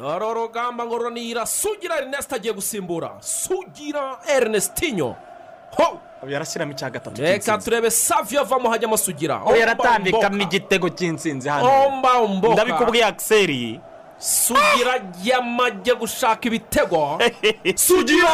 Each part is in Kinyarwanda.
dore urugamba ngo runira sugira erineste agiye gusimbura. Sugira erinestinyo ho! Yarashyiramo icya gatatu reka turebe saviyo avamo hajyamo sugira. Yaratambikamo igitego cy'insinzi hano. Ndabikubwiye akiseri sugira yamajye gushaka ibitego. Sugira!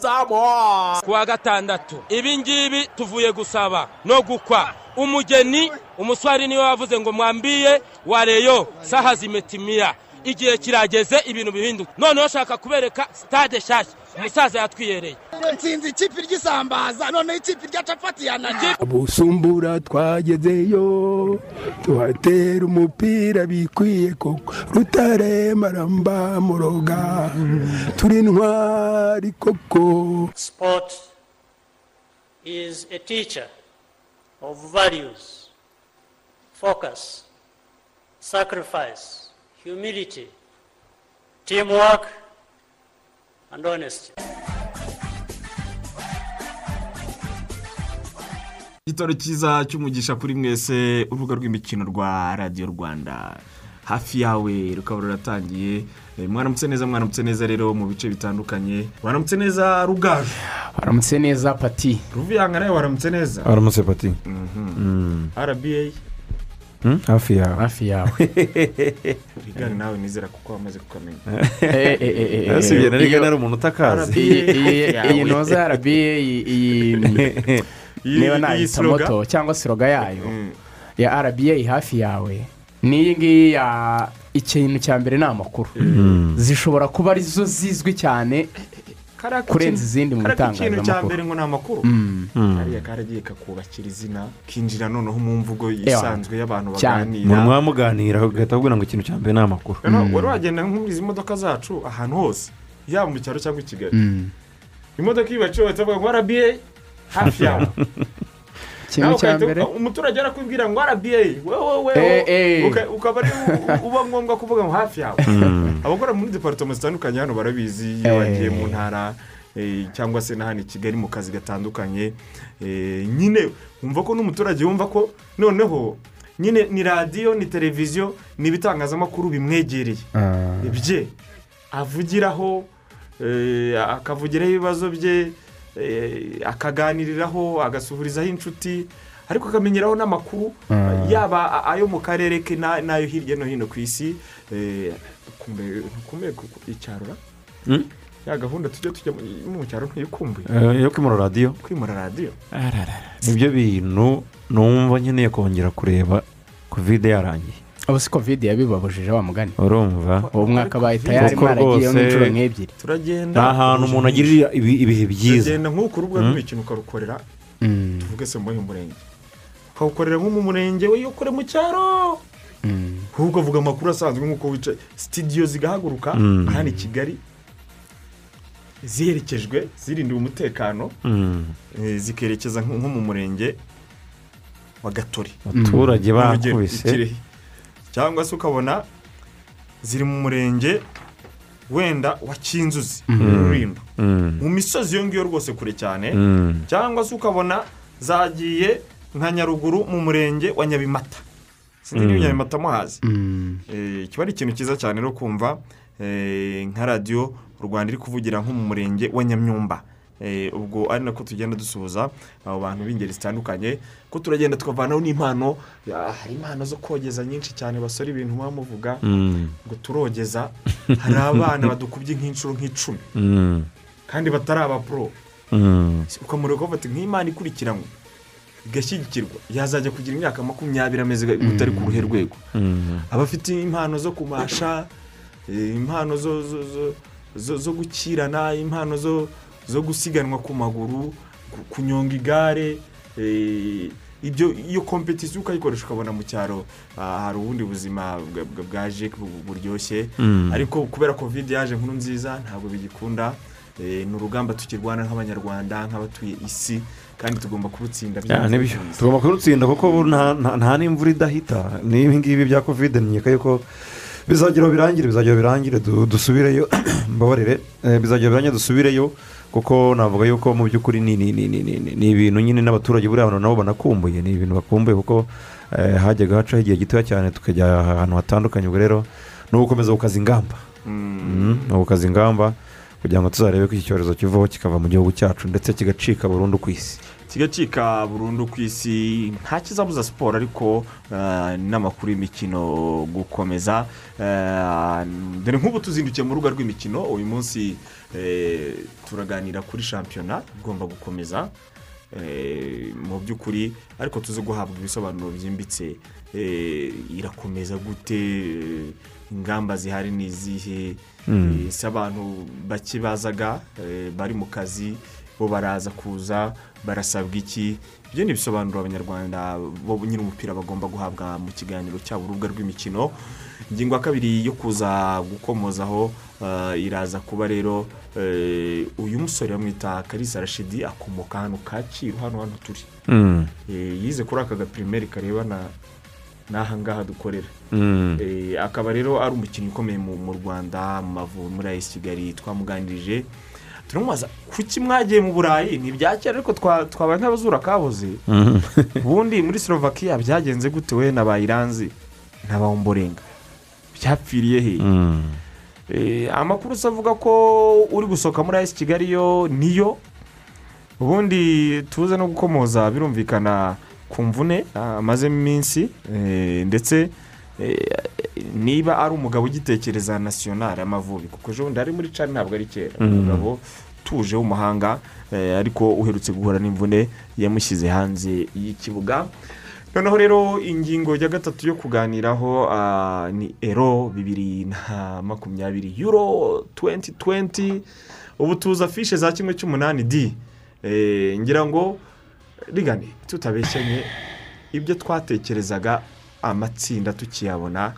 Rutayizamu ku wa gatandatu ibi ngibi tuvuye gusaba no gukwa. Umugeni umuswari ni we wavuze ngo mwambiye wareyo saha zimetimiya igihe kirageze ibintu bihinduka. Noneho shaka kubereka sitade nshyashya umusaza yatwiyereye. Nsinzi ikipe ry'isambaza noneho ikipe rya capati yananiye busumbura twagezeyo tuhatera umupira bikwiye koko. Rutare maramba muroga turi ntwari koko. Sport is a teacher of values, focus, sacrifice, humility, teamwork, and honesty. igitoro cyiza cy'umugisha kuri mwese urubuga rw'imikino rwa radiyo rwanda. Hafi yawe rukaba ruratangiye. Eh, mwaramutse neza mwaramutse neza rero mu bice bitandukanye. Waramutse neza rugaju? Waramutse neza pati. Ruvuyanga nawe waramutse neza? Aramutse pati. Rba Hmm? Hafi yawe hafi yawe igare nawe nizera kuko wamaze kukamenya. Eh, nari iyo- nari umuntu utakazi iyi- ntoza Iyi- niba nayita moto cyangwa siroga yayo. Mm. ya rba hafi yawe. N'iyi ngiyi ya ikintu cya mbere ni amakuru. Zishobora kuba ari zo zizwi cyane kurenza izindi mu kariya kintu cya mbere ngo ni amakuru. Mm. kariya karagiye kakubakira izina kinjira noneho mu mvugo isanzwe y'abantu baganira. Mwaba muganira ugahita ubwira ngo ikintu cya mbere ni amakuru. Noneho wari wagenda nk'izi modoka zacu ahantu hose. Yaba mu cyaro cyangwa i kigali. Mm. imodoka iyo bahita bavuga ngo rba hafi yawe ikintu cya mbere. umuturage arakubwira ngo rba wowe wowe ukaba ari uba ngombwa kuvuga ngo hafi yawe. Abakora muri deparitoma zitandukanye hano barabizi iyo Eh. bagiye mu ntara eh, cyangwa se na hano i kigali mu kazi gatandukanye. Eh, nyine wumva ko n'umuturage wumva ko noneho nyine ni radiyo ni televiziyo ni ibitangazamakuru bimwegereye. Ah. ibye avugiraho akavugiraho ibibazo bye akaganiriraho agasuhurizaho inshuti ariko akamenyeraho n'amakuru Ah. yaba ayo mu karere ke na- n'ayo hirya no hino ku isi eh, kumbe kumbe ku- ku- icyaro ra? Hmm? ya gahunda tujya tujya mu- mu cyaro ntuyikumbuye Eh, yo kwimura radiyo kwimura radiyo ni byo bintu numva nkeneye kongera kureba kovide yarangiye ubu si kovide yabibabujije wa mugani? Urumva. Uwo mwaka Covid- tayari mwaragiyeho nk'inshuro nk'ebyiri. Turagenda ni ahantu umuntu agirira ibi- ibihe byiza. Turagenda nk'uko urubuga rw'imikino ukarukorera Mm. tuvuge se muri uyu murenge ukawukorera nko mu murenge we ukore mu cyaro. Mm. ahubwo uvuga amakuru asanzwe nk'uko wicaye sitidiyo zigahaguruka hano i kigali ziherekejwe zirindiwe umutekano eh, zikerekeza nko mu murenge wa gatori abaturage bakubise. Cyangwa se ukabona ziri mu murenge wenda wa kinzuzi rulindo Mm. mu misozi iyo ngiyo rwose kure cyane Mm. cyangwa se ukabona zagiye nka nyaruguru mu murenge wa nyabimata sinzi niba Mm. nyabimata muhazi Mm. Eh, kiba ari ikintu cyiza cyane no kumva eh, nka radiyo u rwanda iri kuvugira nko mu murenge wa nyamyumba ubwo ari nako tugenda dusuhuza abo bantu b'ingeri zitandukanye ko turagenda tukavanaho n'impano. Hari impano zo kogeza nyinshi cyane basora ibintu muba muvuga Mm. ngo turogeza hari abana badukubye nk'inshuro nk'icumi. Mm. kandi batari abapuro Mm. ukamureka bafata nk'imana ikurikiranwa igashyigikirwa yazajya kugira imyaka makumyabiri ameze utari ku ruhe rwego. Abafite impano zo kumasha eh, impano zo zo- zo- zo- zo gukirana impano zo zo gusiganwa ku maguru ku- kunyonga igare eh, ibyo iyo kompetisiyo ukayikoresha ukabona mu cyaro ah, hari ubundi buzima bwa- bwa- bwaje bu- buryoshye. Mm. ariko kubera kovide yaje nkuru nziza ntabwo bigikunda. Eh, ni urugamba tukirwana nk'abanyarwanda nk'abatuye isi kandi tugomba kurutsinda tugomba kurutsinda kuko nta n'imvura idahita. N'ibi ngibi bya kovide nkeka yuko bizagera birangire bizagera birangire du- dusubireyo. Mbabarire. Eh, bizagera birangire dusubireyo. Kuko navuga yuko mu by'ukuri ni ni ni ni ni ni- ni ibintu nyine n'abaturage buriya bantu nabo banakumbuye ni ibintu bakumbuye kuko eh, hajyaga hacaho igihe gitoya cyane tukajya ahantu hatandukanye ubwo rero ni ugukomeza gukaza ingamba. Mm, ni ugukaza ingamba kugira ngo tuzarebe ko iki cyorezo kivaho kikava mu gihugu cyacu ndetse kigacika burundu ku isi. Kigacika burundu ku isi nta kizabuza siporo ariko eh, n'amakuru y'imikino gukomeza. Eh, dore nk'ubu tuzindukiye mu rubuga rw'imikino uyu munsi eh, turaganira kuri shampiyona igomba gukomeza mu by'ukuri ariko tuzi guhabwa ibisobanuro byimbitse. Irakomeza gute? Ingamba zihari ni izihe Mm. Eh, si abantu bake bazaga eh, bari mu kazi bo baraza kuza barasabwa iki? Ibyo ni ibisobanuro abanyarwanda bo nyine umupira bagomba guhabwa mu kiganiro cyabo urubuga rw'imikino. Ingingo ya kabiri yo kuza gukomozaho eh, iraza kuba rero eh, uyu musore bamwita karisa rashidi akomoka hano kacyiru hano hano turi. Mm. Eh, yize kuri aka gapirimeri karebana n'aha ngaha dukorera. Mm. Akaba rero ari umukinnyi ukomeye mu mu rwanda mu mavubi muri ayisi kigali. Twamuganirije turamubaza kuki mwagiye mu burayi? Ntibya kera ariko twa- twabaye nk'abazura kaboze Mhm. ubundi muri slovakia byagenze gute we na bayiranzi? Na bawumborenga byapfiriye he? Mm. Eh, amakuru se avuga ko uri gusohoka muri ayisi kigali yo niyo ubundi tuze no gukomoza birumvikana ku mvune ah, amazemo iminsi eh, ndetse niba ari umugabo ugitekereza nasiyonari amavubi kuko ejo bundi ari muri cani ntabwo ari kera. Mm. umugabo utuje w'umuhanga eh, ariko uherutse guhura n'imvune yamushyize hanze y'ikibuga. Noneho rero ingingo ya gatatu yo kuganiraho ah, ni ero bibiri na makumyabiri yuro 2020 ubu tuza fishe za kimwe cy'umunani di Eh, ngira ngo rigane tutabeshyanye ibyo twatekerezaga amatsinda tukiyabona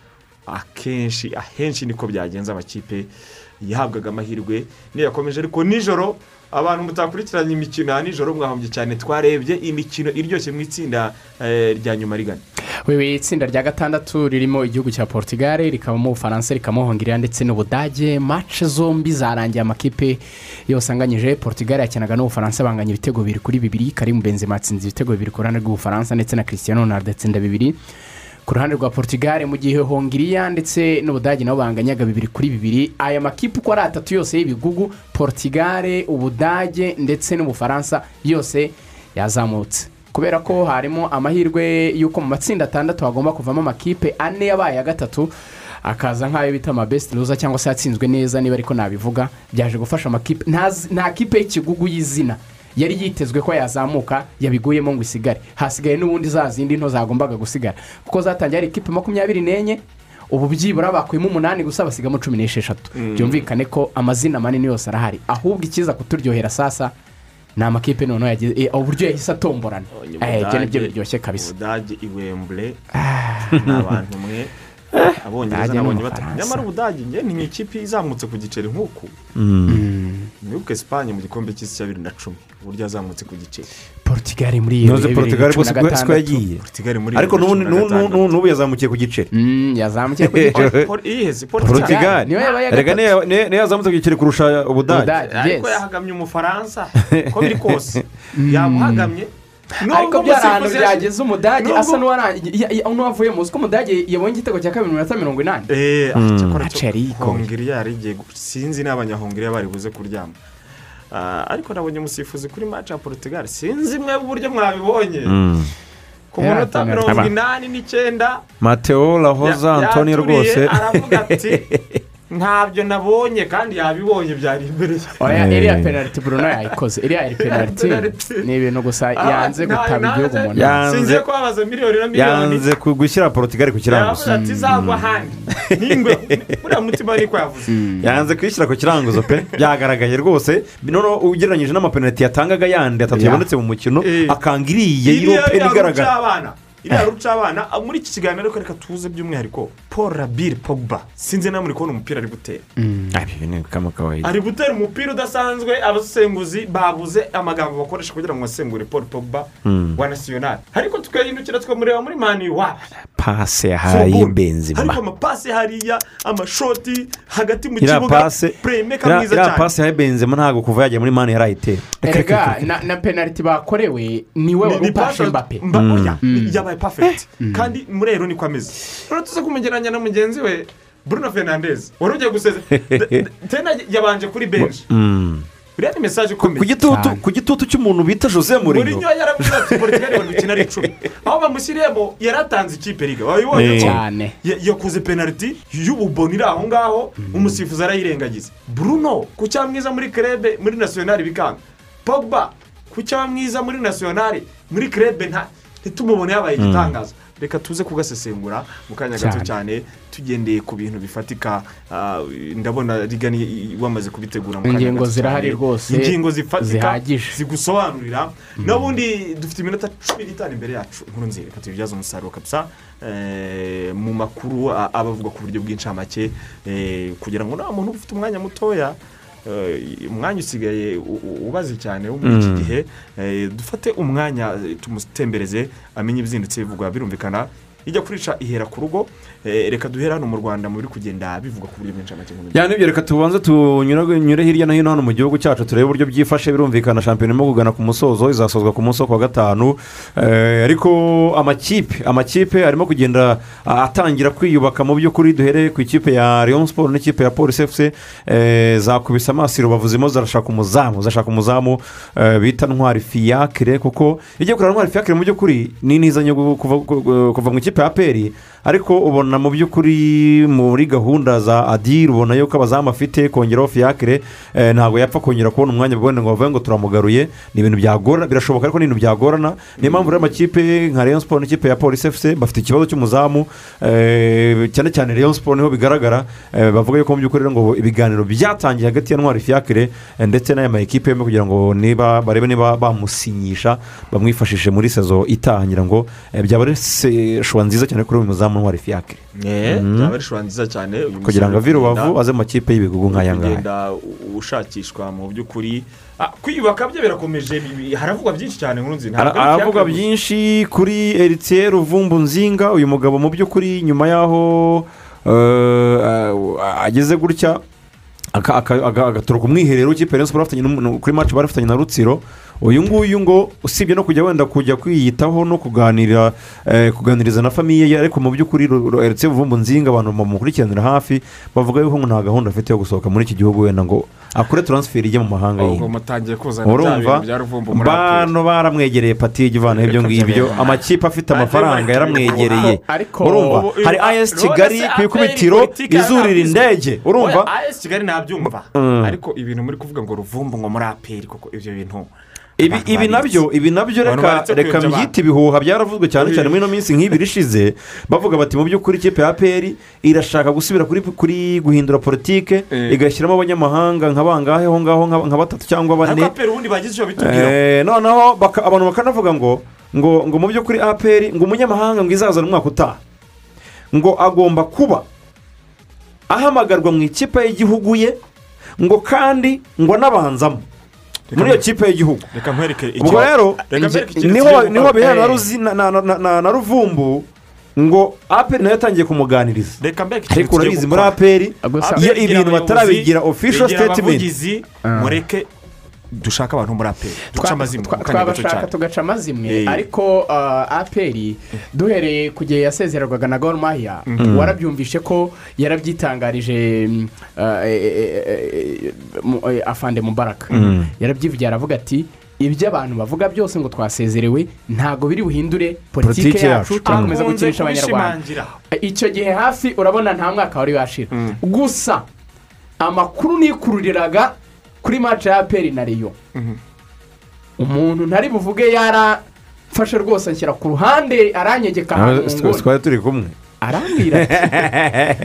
akenshi ahenshi niko byagenze amakipe yahabwaga amahirwe. Niyakomeje ariko nijoro abantu mutakurikiranye imikino ya nijoro mwahombye cyane twarebye imikino iryoshye mu itsinda eh, rya nyuma rigana. Wewe itsinda rya gatandatu ririmo igihugu cya portugal rikabamo ubufaransa rikabamo hongiriya ndetse n'ubudage mace zombi zarangiye amakipe yose anganyije portugal yakinaga n'ubufaransa banganya ibitego bibiri kuri bibiri. Karimu benzema atsinze ibitego bibiri ku ruhande rw'ubufaransa ndetse na christian ronaldo atsinda bibiri. Ku ruhande rwa portugal mu gihe hongiriya ndetse n'ubudage nabo banganyaga bibiri kuri bibiri aya makipe uko ari atatu yose y'ibigugu portugal ubudage ndetse n'ubufaransa yose yazamutse. Kubera ko harimo amahirwe y'uko mu matsinda atandatu hagomba kuvamo amakipe ane yabaye ya gatatu akaza nk'ayo bita amabesiti ruza cyangwa se yatsinzwe neza niba ariko nabivuga byaje gufasha amakipe nta kipe y'ikigugu y'izina. Yari yitezwe ko yazamuka yabiguyemo ngo isigare. Hasigaye n'ubundi za zindi nto zagombaga gusigara. Kuko zatangiye ari ikipe makumyabiri n'enye ubu byibura bakuyemo umunani gusa basigamo cumi n'esheshatu. Byumvikane ko amazina manini yose arahari. Ahubwo ikiza kuturyohera sasa ni amakipe noneho yagize eh, uburyo yahise atomborana. Eh, ibyo ni byo biryoshye kabisa. Ubudage iwembure ni abantu mwe. Abongereza n'abonye batatu nyamara ubudage ni ikipe izamutse ku giceri nk'uku. Mwibuke esipanye mu gikombe cy'isi cya bibiri na cumi. Uburyo yazamutse ku giceri. Portugal muri iyo ariko bibiri cumi na gatandatu. n'ubu n'ubu yazamukiye ku giceri. Mm, yazamukiye ku giceri. Por- iyiheze portugal. Portugal. Niyo yazamutse ku giceri kurusha ubudage. Ariko yahagamye umufaransa. Uko biri kose. Yamuhagamye ariko byari ahantu byageze umudage asa n'uwarangiye n'uwavuyemo uzi ko umudage yabonye igitego cya kabiri mu minota mirongo inani. Eee Match yari ikomeye. hongiriya yari igiye sinzi n'abanyahongiriya bari buze kuryama. Ah, ariko nabonye umusifuzi kuri match ya portugal. Sinzi mwe uburyo mwabibonye. Mm. ku munota mirongo inani n'icyenda mateo antonio yaturiye, rwose. aravuga ati ntabyo nabonye kandi yabibonye byari imbere. Ye oya iriya penaliti bruno yayikoze. Iriya iri penaliti ni ibintu gusa Ah, yanze gutaba igihugu nama Yanze- kubabaza miliyoni na miliyoni. yanze gushyira portugal ku kiranguzo yavuze ati izagwa ahandi. N'ingwe buriya mutima niko yavuze. Yanze kuyishyira ku kiranguzo pe. Byagaragaye rwose. Noneho ugereranyije n'amapenaliti yatangaga yandi atatu Ya. yabonetse mu mukino Eh. akanga iriya y'irope iriya igaragara iriya rucabana ah, muri iki kiganiro ariko reka tuze by'umwihariko paul rabiri pogba. Sinzi nawe muri kubona umupira ari gutera kawaida. Ari gutera umupira udasanzwe abasenguzi babuze amagambo bakoresha kugira ngo basengure paul pogba wa nasiyonari ariko tukahindukira tukamureba muri mani waba pase yahaye benzima ariko amapasi hariya amashoti hagati mu iriya kibuga puremeka iriya mwiza iriya cyane pase yahaye benzima ntabwo kuva yagiye muri mani yarayitera erega na- na penaliti bakorewe ni we wari upashe mbape yabaye pafegiti kandi muri rero niko ameze rero tuze kumugereranya na mugenzi we bruno fernandez. Wari ugiye guseze tena yabanje kuri benshi. Iriya ni mesaje ikomeye. Ku gitutu cy'umuntu bita jose muri murinyo nyo yaravuze ati portugal bari gukina ari icumi. Aho bamushyiriyemo yaratanze ikipe riga wabibonye Eh. ko cyane. ya- yakoze penaliti y'ububoni iri aho ngaho umusifuzi arayirengagiza. Bruno ku cyaba mwiza muri kerebe muri nasiyonari bikanga. Pogba ku cyaba mwiza muri nasiyonari muri kerebe nta ntitumubone yabaye igitangaza reka tuze kugasesengura mu kanya gato Cyane. tugendeye ku bintu bifatika ah, ndabona rigani wamaze kubitegura mu kanya Ingingo gato zirahari cyane. rwose, ingingo zihagije. zigusobanurira n'ubundi dufite iminota cumi n'itanu imbere yacu inkuru nziza reka tubibyaze umusaruro kabisa eh, mu makuru aba avuga ku buryo bw'incamake eh, kugira ngo nta muntu ufite umwanya mutoya umwanya usigaye ubaze cyane wo muri iki gihe. Eh, dufate umwanya eh, tumutembereze amenye ibizindutse bivugwa birumvikana. Ijya kurica ihera ku rugo eh, reka duhere hano mu rwanda mu biri kugenda bivugwa ku buryo nkuru nziza. cyane ibyo reka tubanze tunyure hirya no hino hano mu gihugu cyacu turebe uburyo byifashe birumvikana. Shampiyona irimo kugana ku musozo izasozwa ku munsi wo ku wa gatanu. Eh, ariko amakipe amakipe arimo kugenda atangira kwiyubaka mu by'ukuri. Duhere ku ikipe ya leon siporo n'ikipe ya polisi efuse zakubise amaso rubavu zirimo zarashaka umuzamu zashaka umuzamu eh, bita ntwari fiyakire kuko igiye kureba ntwari fiyakire mu by'ukuri ni inizanye kuva mu ya peri ariko ubona mu by'ukuri muri gahunda za adiri ubona yuko abazamu afite kongeraho fiyakire eh, ntabwo yapfa kongera kubona umwanya wenda ngo bavuge ngo turamugaruye. Ni ibintu byagorana birashoboka ariko ni ibintu byagorana. Niyo mpamvu rero amakipe nka leon siporo n'ikipe ya polisi efuse bafite ikibazo cy'umuzamu eh, cyane cyane leon siporo ni ho bigaragara eh, bavuga yuko mu by'ukuri ngo ibiganiro byatangiye hagati ya ntwari fiyakire ndetse n'aya makipe yombi kugira ngo niba barebe niba bamusinyisha bamwifashishe muri sezo itangira ngo eh, byaba ari se- shuwa nziza cyane kuri uyu muzamu. Ntwari fiyakire Eh, byaba ari shusho nziza cyane. Kugira ngo kugenda- rubavu aze mu makipe y'ibigugu nk'aya ngaya kugenda ushakishwa mu by'ukuri. Ah, kwiyubaka byo birakomeje bi- bi- haravugwa byinshi cyane nkuru nziza Ara- Ntabwo ari aravuga Fiacre gusa. byinshi kuri eritiyeri ruvumbu nzinga uyu mugabo mu by'ukuri nyuma y'aho eh, ageze gutya aka- aka- aga- agatoroka umwiherero w'ikipe bafatanye n'umu- kuri maci bari bafitanye na rutsiro. Uyu nguyu ngo usibye no kujya wenda kujya kwiyitaho no kuganira eh, kuganiriza na famiye ye ariko mu by'ukuri eritiyeri ruvumbu nzinga abantu bamukurikiranira hafi bavuga yuko ngo nta gahunda afite yo gusohoka muri iki gihugu wenda ngo akore taransiferi ijye mu mahanga ubwo yindi. mutangiye kuzana bya urumva? bintu bya ruvumbu muri aperi bano baramwegereye pati ivanaho ibyo ngibyo. amakipe afite amafaranga yaramwegereye. Ariko urumva? hari ayesi kigali ku ikubitiro izurira indege. Urumva? AS kigali nabyumva. Mm. ariko ibintu muri kuvuga ngo ruvumbu ngo muri aperi koko ibyo bintu ibi na byo ibi na byo reka mbyite ibihuha byaravuzwe cyane cyane muri ino minsi nk'ibiri ishize bavuga bati mu by'ukuri ikipe ya peri irashaka gusubira kuri kuri guhindura politike Eh. igashyiramo abanyamahanga nka bangahe aho ngaho nka batatu cyangwa bane. Aperi ubundi bagize icyo bitubwira. Eh, noneho abantu bakanavuga ngo ngo ngo mu by'ukuri aperi ngo umunyamahanga ngo izazana umwaka utaha. Ngo agomba kuba ahamagarwa mu ikipe y'igihugu ye ngo kandi ngo anabanzamo. Muri iyo kipe y'igihugu reka nkwereke ubwo rero ikintu ni ho bihera na. Ruzi- na- na- na- na- na ruvumbu ngo aperi na yo yatangiye kumuganiriza. Reka mbere ariko urabizi muri aperi iyo ibintu batarabigira official statement. Abavugizi mureke dushake abantu muri aperi kanya gato twabashaka tugaca amazimwe. Eh. ariko uh, aperi duhereye ku gihe yasezererwaga na gor mahia. Warabyumvishe ko yarabyitangarije mm, uh, eh, eh, mu- afande mubaraka yarabyivugiye aravuga ati ibyo abantu bavuga byose ngo twasezerewe ntabwo biri buhindure politiki yacu turakomeza gukinisha abanyarwanda. icyo gihe hafi urabona nta mwaka wari washira. Gusa amakuru nikururiraga kuri mace ya peri na riyo umuntu ntari buvuge yarafashe rwose anshyira ku ruhande aranyegeka ahantu mu nguni twari turi kumwe. Arambwira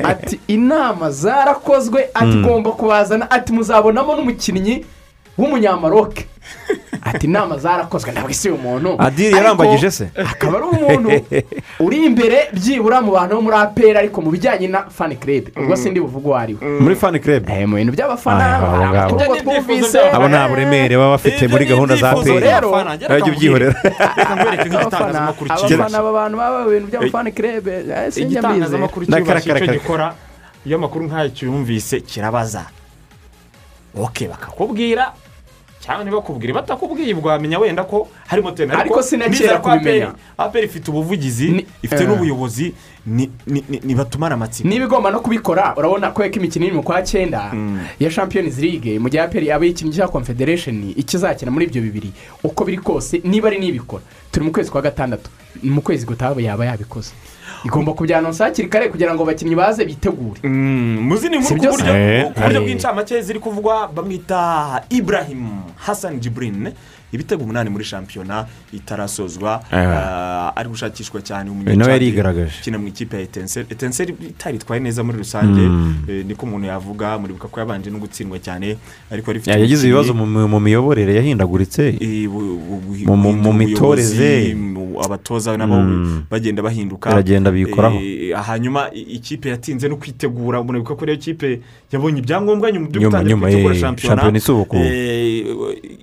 ati inama zarakozwe ati ugomba kubazana ati muzabonamo n'umukinnyi w'umunyamaroke ati inama zarakozwe ntabwo isi uyu muntu. Adiri yarambagije se. akaba ari umuntu uri imbere byibura mu bantu bo muri aperi ariko mu bijyanye na fani kerebe ubwo sindi buvuge uwo ari we. Muri fani kerebe Eh, mu bintu by'abafana ngo twumvise. abo nta buremere baba bafite muri gahunda za Bajya ubyihorera igitangazamakuru abafana aba bantu baba mu bintu by'amafani kerebe sinjya mbizi. Igitangazamakuru cyubashye icyo gikora iyo amakuru nk'ayo yumvise kirabaza. Oke bakakubwira cyangwa ntibakubwire batakubwiye ubwo wamenya wenda ko harimo tena. Ariko sinakera kubimenya. aperi ifite ubuvugizi ifite eh. n'ubuyobozi ni- ni- ni- nibatumara amatsiko. Niba igomba no kubikora urabona ko imikino iri mu kwa cyenda ya champions league mu gihe aperi aba yikinnye cya confederation ikizakina muri ibyo bibiri. Uko biri kose niba ari n'ibikora turi mu kwezi kwa gatandatu mu kwezi gutaha yaba yabikoze. Igomba kubyanonsa hakiri kare kugira ngo abakinnyi baze bitegure. Mm, mu zindi nkuru ku buryo Eh, bw'incamake ziri kuvugwa bamwita ibrahim hassan jibrin ibitego umunani muri shampiyona itarasozwa Eh. ari gushakishwa cyane Eh, nawe yarigaragaje. ukina mu ikipe ya etenseri etenseri itaritwaye neza muri rusange eh, niko umuntu yavuga muribuka ko yabanje no gutsindwa cyane ariko yagize ibibazo mu miyoborere yahindaguritse eh, Mu- mitoreze. abatoza nabo Mm. bagenda bahinduka Baragenda bikoraho. Eh, hanyuma ikipe yatinze no kwitegura muribuka ko ariyo kipe yabonye ibyangombwa nyuma byo gutangira kwitegura eh, shampiyona. Eh,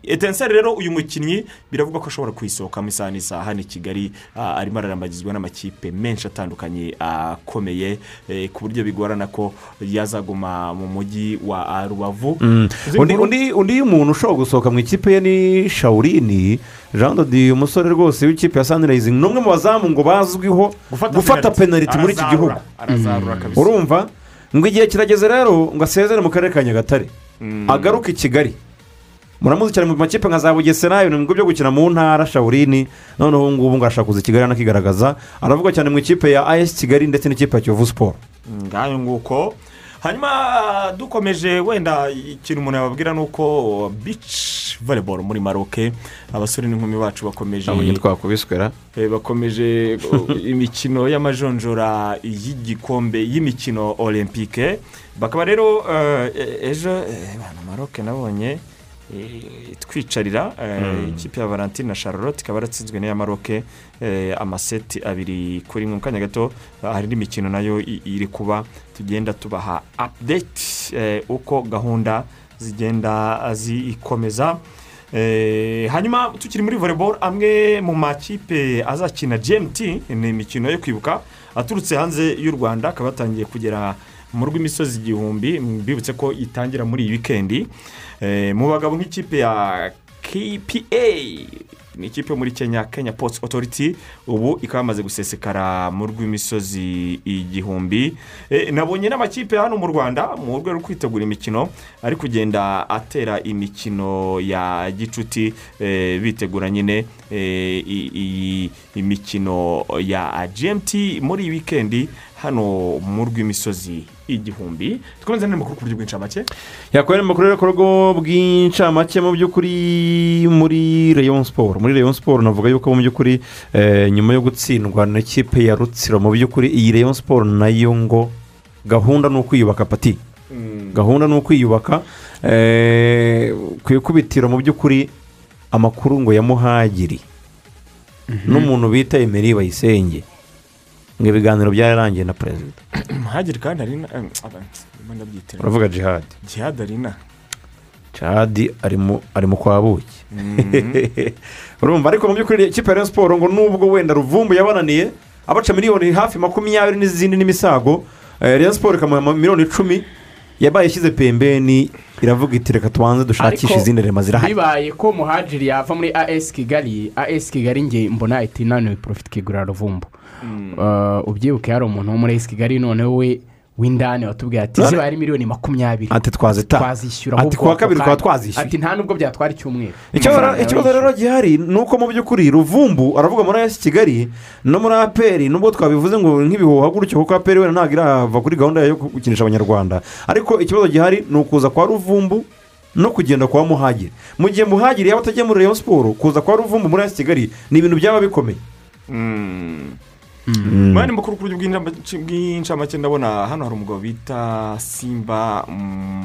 etenseri rero uyu mukinnyi biravuga ko ashobora kuyisohokamo isaha n'isaha hano i kigali. Ah, arimo ararambagizwa n'amakipe menshi atandukanye akomeye eh, ku buryo bigorana ko yazaguma mu mujyi wa rubavu. Izi undi muntu ushobora gusohoka mu ikipe ye ni shawurini jean dodi umusore rwose w'ikipe ya sanirayizi ni umwe mu bazamu ngo bazwiho gufata penaliti muri iki gihugu. kabisa. Urumva? Ngo igihe kirageze rero ngo asezere mu karere ka nyagatare. Agaruke i kigali. Muramuzi cyane mu makipe nka za bugesera ibintu byo gukina mu ntara shawurini noneho ubu ngubu ngo arashaka kuza i kigali anakigaragaza aravuga cyane mu ikipe ya ayesi kigali ndetse n'ikipe ya kiyovu siporo ngayo nguko. Hanyuma dukomeje wenda ikintu umuntu yababwira ni uko bici voleboro muri maroke abasore n'inkumi bacu bakomeje twakubiswera. Eh, bakomeje imikino y'amajonjora y'igikombe y'imikino olympique. Bakaba rero eh, ejo eh, maroke nabonye twicarira eh, ikipe ya valentine na charlotte ikaba yaratsinzwe n'iya maroke eh, amaseti abiri kuri mu kanya gato hari n'imikino na yo iri kuba. Tugenda tubaha update eh, uko gahunda zigenda zikomeza. Eh, hanyuma tukiri muri volleyball amwe mu makipe azakina gmt ni imikino yo kwibuka aturutse hanze y'u rwanda akaba yatangiye kugera mu rw'imisozi igihumbi. Mbibutse ko itangira muri iyi wikendi Eh, mu bagabo nk'ikipe ya kpa ni ikipe yo muri kenya kenya post authority. Ubu ikaba yamaze gusesekara mu rw'imisozi igihumbi. Eh, nabonye n'amakipe hano mu rwanda mu rwego rwo kwitegura imikino ari kugenda atera imikino ya gicuti eh, bitegura nyine eh, iyi imikino ya gmt muri iyi wikendi. Hano mu rw'imisozi igihumbi dukomeze n'amakuru ku buryo bw'incamake? Yakorera amakuru rero ku rugo bw'incamake mu by'ukuri muri rayon siporo muri rayon siporo navuga yuko mu by'ukuri eh, nyuma yo gutsindwa n'ikipe ya rutsiro mu by'ukuri iyi rayon siporo na yo ngo gahunda ni ukwiyubaka pati gahunda ni ukwiyubaka eh, ku ikubitiro mu by'ukuri amakuru ngo ya muhagiri n'umuntu bita emeri bayisenge. Ngo ibiganiro byararangiye na perezida muhagiri kandi ari na ndabyitira uravuga jihadi jihad arina cadi ari mu ari mu kwa buki. Urumva ariko mu by'ukuri ikipe ya siporo ngo nubwo wenda ruvumbu yabananiye abaca miliyoni hafi makumyabiri n'izindi n'imisago eh, Rayon siporo ikamuha miliyoni icumi yabaye ishyize pembeni iravuga iti reka tubanze dushakishe izindi rema zirahari. bibaye ko muhajiri yava muri as kigali as kigali nge mbona iti naniwe porofiti ikigurira ruvumbu. Ubyibuke hari umuntu wo muri as kigali noneho we w'indani watubwiye ati ziba ari miliyoni makumyabiri. Ati twazishyura ati kuwa kabiri kanya. twazishyuye. Ati nta nubwo byatwara icyumweru. Ikibazo rero gihari ni uko mu by'ukuri ruvumbu aravuga muri esi kigali no muri aperi nubwo twabivuze ngo nk'ibihuha gutyo kuko aperi wenda ntabwo irava kuri gahunda yo gukinisha abanyarwanda. Ariko ikibazo gihari ni ukuza kwa ruvumbu no kugenda kwa muhagiri. Mu gihe muhagiri yaba atagiye muri rayon siporo kuza kwa ruvumbu muri esi kigali ni ibintu byaba bikomeye. Mwari mukuru ku buryo bw'incamake ndabona hano hari umugabo bita simba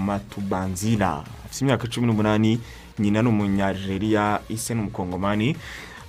matubanzira afite imyaka cumi n'umunani nyina ni umunyajeriya ise ni umukongomani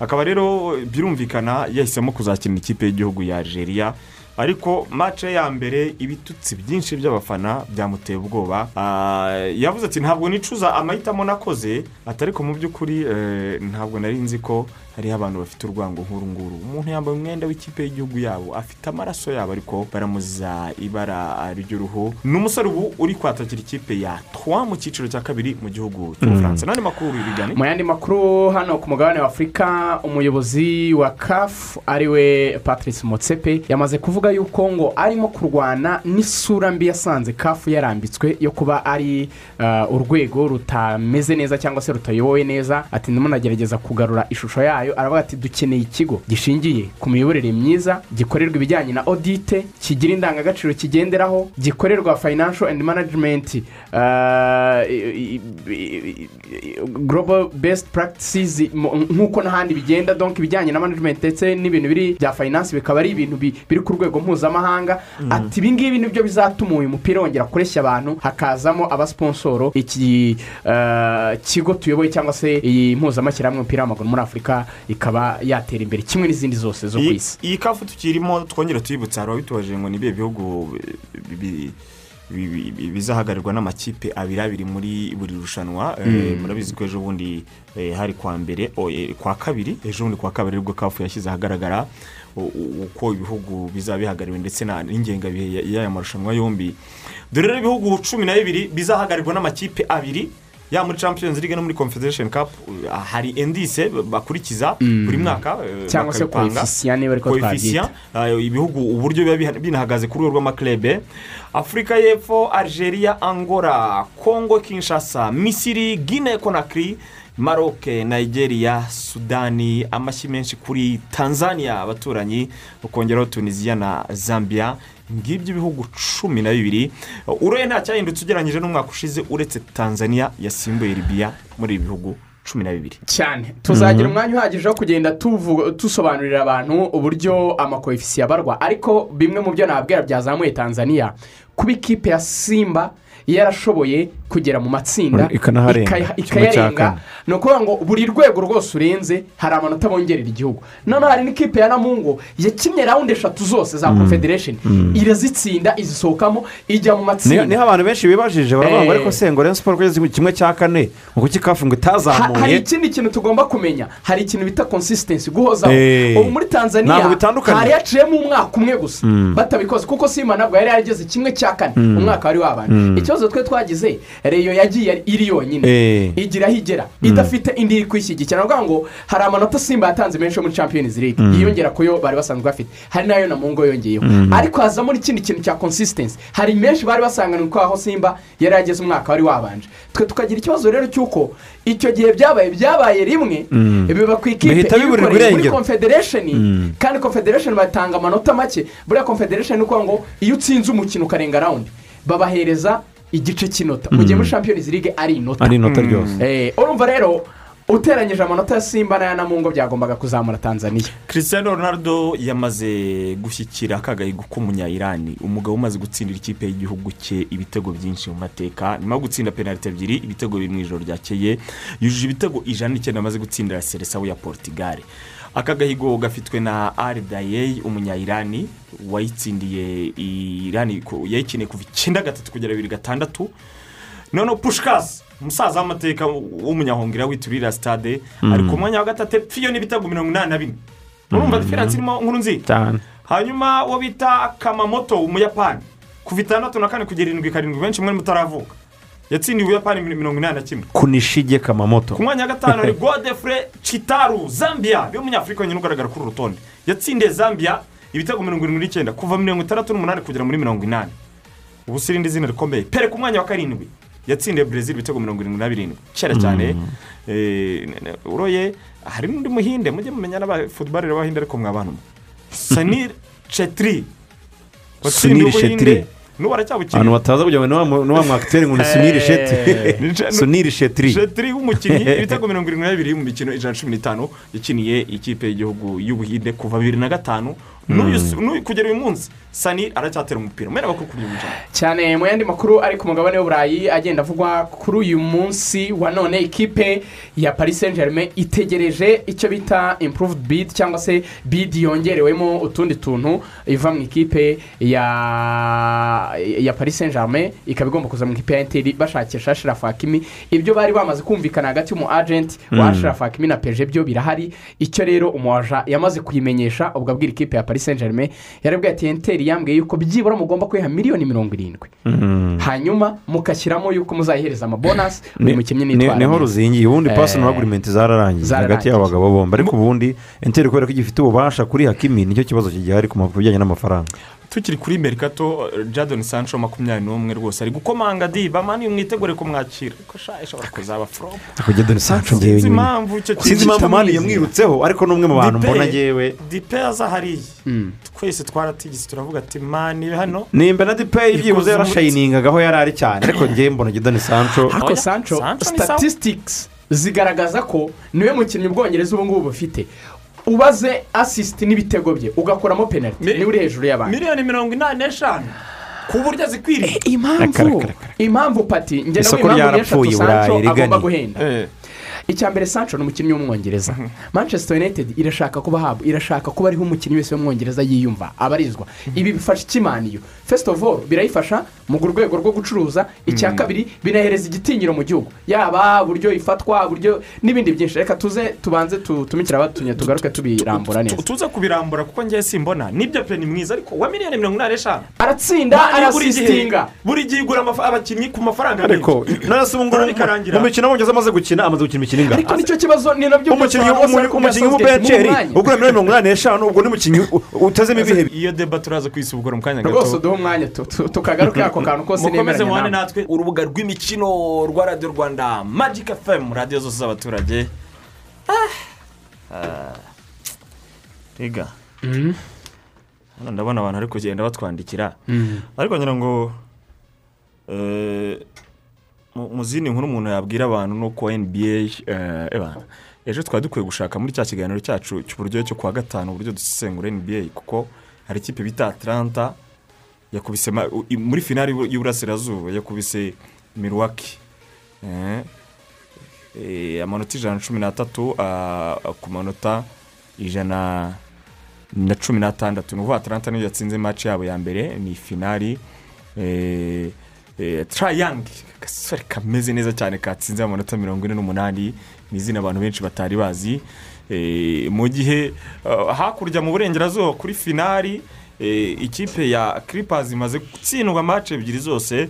akaba rero birumvikana yahisemo kuzakinira ikipe y'igihugu ya Algeria. Ariko mace ya mbere ibitutsi byinshi by'abafana byamuteye ubwoba. Ah, yavuze ati ntabwo nicuza amahitamo nakoze ati ariko mu by'ukuri eh, ntabwo nari nzi ko hariho abantu bafite urwango nk'uru nguru umuntu yambaye umwenda w'ikipe y'igihugu yabo afite amaraso yabo ariko baramuziza ibara ry'uruhu. Ni umusore ubu uri kwatakira ikipe ya twa mu cyiciro cya kabiri mu gihugu cy'ubufaransa n'andi makuru bigane mu yandi makuru hano ku mugabane wa afurika umuyobozi wa kafu ari we patrice motsepe yamaze kuvuga yuko ngo arimo kurwana n'isura mbi yasanze kafu yarambitswe yo kuba ari uh, urwego rutameze neza cyangwa se rutayobowe neza. Ati ndimo nagerageza kugarura ishusho yayo. Aravuga ati dukeneye ikigo gishingiye ku miyoborere myiza gikorerwa ibijyanye na odite kigira indangagaciro kigenderaho gikorerwa financial and management uh, global best practices nk'uko n'ahandi bigenda donc ibijyanye na management ndetse n'ibintu biri bya finance bikaba ari ibintu bi- biri ku rwego mpuzamahanga. Ati ibi ngibi ni byo bizatuma uyu mupira wongera kureshya abantu hakazamo abasiponsoro iki uh, kigo tuyoboye cyangwa se iyi mpuzamashyirahamwe y'umupira w'amaguru muri afurika ikaba yatera imbere kimwe n'izindi zose zo ku isi. iyi kafu tukirimo twongere tuyibutse hari ababitubajije ngo ni ibihe bihugu bi- bi- bi- bi- bi- bizahagararirwa n'amakipe abiri abiri muri buri rushanwa. Eh, murabizi ko ejo bundi eh, hari kwa mbere eh, kwa kabiri ejo bundi kwa kabiri ari bwo kafu yashyize ahagaragara uko ibihugu bizaba bihagarariwe ndetse n'ingengabihe ya- y'aya marushanwa yombi. Dore rero ibihugu cumi na bibiri bizahagararirwa n'amakipe abiri yaba muri champions league no muri confederation cup hari endise bakurikiza buri mwaka eh, cyangwa se koefisiya niba ariko twabyita ibihugu uburyo biba binahagaze ku rwego rw'amaklebe afurika y'epfo algeria angola congo kinshasa misiri guinea conakry maroc nigeria sudani amashyi menshi kuri tanzania abaturanyi ukongeraho tunisiya na zambia. Ngibyo ibihugu cumi na bibiri. Urebe nta cyahindutse ugereranyije n'umwaka ushize uretse tanzania yasimbuye libiya muri ibi bihugu cumi na bibiri. Cyane. Tuzagira umwanya uhagije wo kugenda dusobanurira abantu uburyo amakoefisiye abarwa. Ariko bimwe mu byo nababwira byazamuye tanzania. Kuba ikipe ya simba yarashoboye kugera mu matsinda ikayarenga. ni ukuvuga ngo buri rwego rwose urenze hari amanota bongerera igihugu. Noneho hari n'ikipe ya namungo yakinnye rawundi eshatu zose za confederation. Irazitsinda izisohokamo ijya mu matsinda. Niho abantu benshi bibajije baravuga ngo Eh. ariko se ngo rero siporo kugeza ku kimwe cya kane kuki kafu ngo Ha- hari itazamuye ikindi kintu tugomba kumenya. Hari ikintu bita consistency guhozaho. Eh. ubu muri tanzania hari haciyemo umwaka umwe gusa. Batabikoze kuko simba ntabwo yari yarageze kimwe cya kane. Umwaka wari wabanje ikibazo twe twagize reyo yagiye iri yonyine. Eh. igira aho igera idafite indi iri kwishyigikira. Ni ukuvuga ngo hari amanota simba yatanze menshi yo muri champions league. Yiyongera ku yo bari basanzwe bafite. Hari n'ayo na mungo yongeyeho. Ariko hazamo n'ikindi kintu cya consistency. Hari menshi bari basanganywe ko aho simba yari yageze umwaka wari wabanje. Twe tukagira ikibazo rero cy'uko icyo gihe byabaye byabaye rimwe biba ku ikipe ibikoreye muri confederation. Kandi confederation batanga amanota make. Buriya confederation ni ukuvuga ngo iyo utsinze umukino ukarenga rawundi babahereza igice cy'inota. Mu gihe muri champions league ari inota. Ari inota ryose Eh, urumva rero uteranyije amanota ya simba n'aya namungo byagombaga kuzamura tanzania. Cristiano Ronaldo yamaze gushyikira akagahigo k'umunya-irani umugabo umaze gutsindira ikipe y'igihugu cye ibitego byinshi mu mateka. Nyuma yo gutsinda penaliti ebyiri ibitego biri mu ijoro ryakeye yujuje ibitego ijana n'icyenda amaze gutsindira seresawu ya portugal. Aka gahigo gafitwe na ari dayei umunya-irani wayitsindiye irani yayikiniye kuva icyenda gatatu kugera bibiri gatandatu. Noneho pushikasi umusaza w'amateka w'umunyahongera witurira sitade ari ku mwanya wa gatatu epfiyo n'ibitego mirongo inani na bine. Urumva diferanse irimo nkuru nziza hanyuma uwo bita kamamoto umuyapani kuva itandatu na kane kugera irindwi karindwi benshi mwe mutaravuka. Yatsindiye ubuyapani mirongo inani na kimwe. Kunishige kamamoto. Ku mwanya wa gatanu hari godefure citaru zambia ni we munyafurika wenyine ugaragara kuri uru rutonde. Yatsindiye zambia ibitego mirongo irindwi n'icyenda kuva mirongo itandatu n'umunani kugera muri mirongo inani. Ubu si irindi zina rikomeye. Pere ku mwanya wa karindwi yatsindiye brezil ibitego mirongo irindwi na birindwi kera cyane. Eh, uroye hari n'undi muhinde mujye mumenya n'abafutubarire b'abahinde ariko mwabana sanir chetri. Sunil Shetty. N'ubu abantu aracyabukina bataza kugira ngo ni wa mwakiteri ngo ni suniri shetiri Ni- suniri shetiri Shetri w'umukinnyi ibitego mirongo irindwi na bibiri mu mikino ijana na cumi n'itanu yakiniye ikipe y'igihugu y'ubuhinde kuva bibiri na gatanu. N'uyu- kugera uyu munsi sani aracyatera umupira. Mwene bakuru kuri uyu mukino. Cyane mu yandi makuru ari ku mugabane w'uburayi agenda avugwa kuri uyu munsi wa none ikipe ya paris saint germain itegereje icyo bita improved bid cyangwa se bid yongerewemo utundi tuntu iva mu ikipe ya ya paris saint germain ikaba igomba kuza mu ikipe ya interi bashakisha ashraf hakimi. Ibyo bari bamaze kumvikana hagati y'umu agenti wa ashraf hakimi na peje byo birahari. Icyo rero umuwaja yamaze kuyimenyesha ubwo abwira ikipe ya paris saint germain yarabwiye ati interi yambwiye yuko byibura mugomba kwiha miliyoni mirongo irindwi. Hanyuma mukashyiramo yuko muzayihereza amabonasi buri mukinnyi Ni- nitwara ni ho ruzingiye ubundi Eh, pasoni agirimenti zararangiye hagati y'abo bagabo bombi. Ariko ubundi enteri kubera ko igifite ububasha kuri hakimi ni cyo kibazo kigihari ku bijyanye n'amafaranga. Tukiri kuri merikato jadon sancho makumyabiri n'umwe rwose. Ari gukomanga di bamani mwitegure kumwakira ariko sha ishobora kuzaba foropu kujya dore sancho ngewe sinzi nyine. impamvu icyo sinzi impamvu mani yamwirutseho ariko ni umwe mu bantu Dipe- mbona ngewe dipe aza hariya twese twaratigise turavuga ati mani hano. Nimba na Ikoze byibuze umuti. yarashayiningaga aho yari ari cyane. Ariko ngewe mbona gidani sancho. Ariko sancho statistics zigaragaza ko ni we mukinnyi ubwongereza ubu ngubu bufite ubaze asisiti n'ibitego bye ugakuramo penaliti Mi- ni we uri hejuru y'abandi miliyoni mirongo inani n'eshanu. Ku buryo azikwiriye. Impamvu impamvu pati ngenda Isoko impamvu ryarapfuye eshatu agomba guhenda. Eh, icya mbere sancho ni umukinnyi w'umwongereza manchester united irashaka kuba habwa irashaka kuba ariho umukinnyi wese w'umwongereza yiyumva abarizwa. Ibi bifasha ikimaniyo first of all birayifasha mu rwego rwo gucuruza. Icya kabiri binahereza igitinyiro mu gihugu. Yaba uburyo ifatwa uburyo n'ibindi byinshi. Reka tuze tubanze tu- tumikire abatumye tugaruke tubirambura tu- neza. tuza kubirambura kuko ngewe simbona. Nibyo pe ni mwiza. Ariko wa miliyoni mirongo inani n'eshanu? Aratsinda arasisitinga buri gihe igura abakinnyi ku mafaranga ariko menshi. nasi ubu ngubu mu mikino amaze gukina amaze gukina imikino ingana ariko ni cyo kibazo ni na byo umukinnyi umukinnyi w'umubenceri ugura miliyoni mirongo inani n'eshanu ubwo ni umukinnyi u- utezemo ibihe. Iyo deba turaza kwisubugura mu kanya rwose gato uduhe umwanya tu- tu- tukagaruke ako kantu kose mukomeze nemeranya nawe natwe urubuga rw'imikino rwa radiyo rwanda magic fm radiyo zose z'abaturage. Ah. rega hano ndabona abantu bari kugenda batwandikira. Ariko ngira ngo eh, mu- zindi nkuru umuntu yabwira abantu ni uko nba eh, ejo twari dukwiye gushaka muri cya kiganiro cyacu cy'uburyo cyo kuwa gatanu uburyo dusesengura nba kuko hari ikipe bita atlanta yakubise muri finari y'uburasirazuba yakubise miruwaki Eh, eh, amanota ijana na cumi n'atatu ah, ku manota ijana na cumi n'atandatu. Ni ukuvuga atlanta niyo yatsinze match yabo ya mbere ni finari eh, eh, trayangi agasore kameze neza cyane katsinze amanota mirongo ine n'umunani ni izina abantu benshi batari bazi. Eh, mu gihe ah, hakurya mu burengerazuba kuri finari eh, ikipe ya kiripazi imaze gutsindwa match ebyiri zose eh,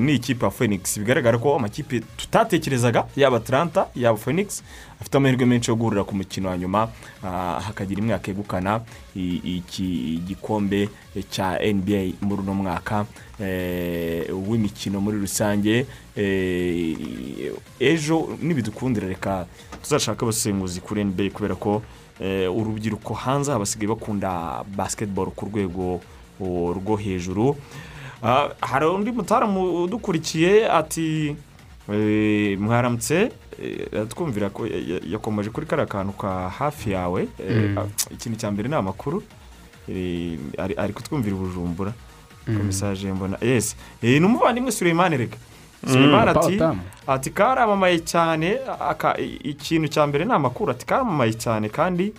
ni ikipe ya phoenix. Bigaragara ko amakipe tutatekerezaga yaba atlanta yaba phoenix afite amahirwe menshi yo guhurira ku mukino wa nyuma ah, hakagira imwe iki gikombe cya nba muri uno mwaka eh, w'imikino muri rusange. Eh, ejo nibidukundira reka tuzashaka abasenguzi kuri nba kubera ko eh, urubyiruko hanze basigaye bakunda basketball ku rwego o, rwo hejuru. Hari undi mutaramu udukurikiye ati mwaramutse twumvira ko ya- ya- yakomeje kuri kariya kantu ka hafi yawe ikintu cya mbere ni amakuru ari kutwumvira i bujumbura ko mesaje mbona yesi ni umuvandimwe sureyimani reka sureyimani ati ati karamamaye cyane ikintu cya mbere ni amakuru ati karamamaye cyane kandi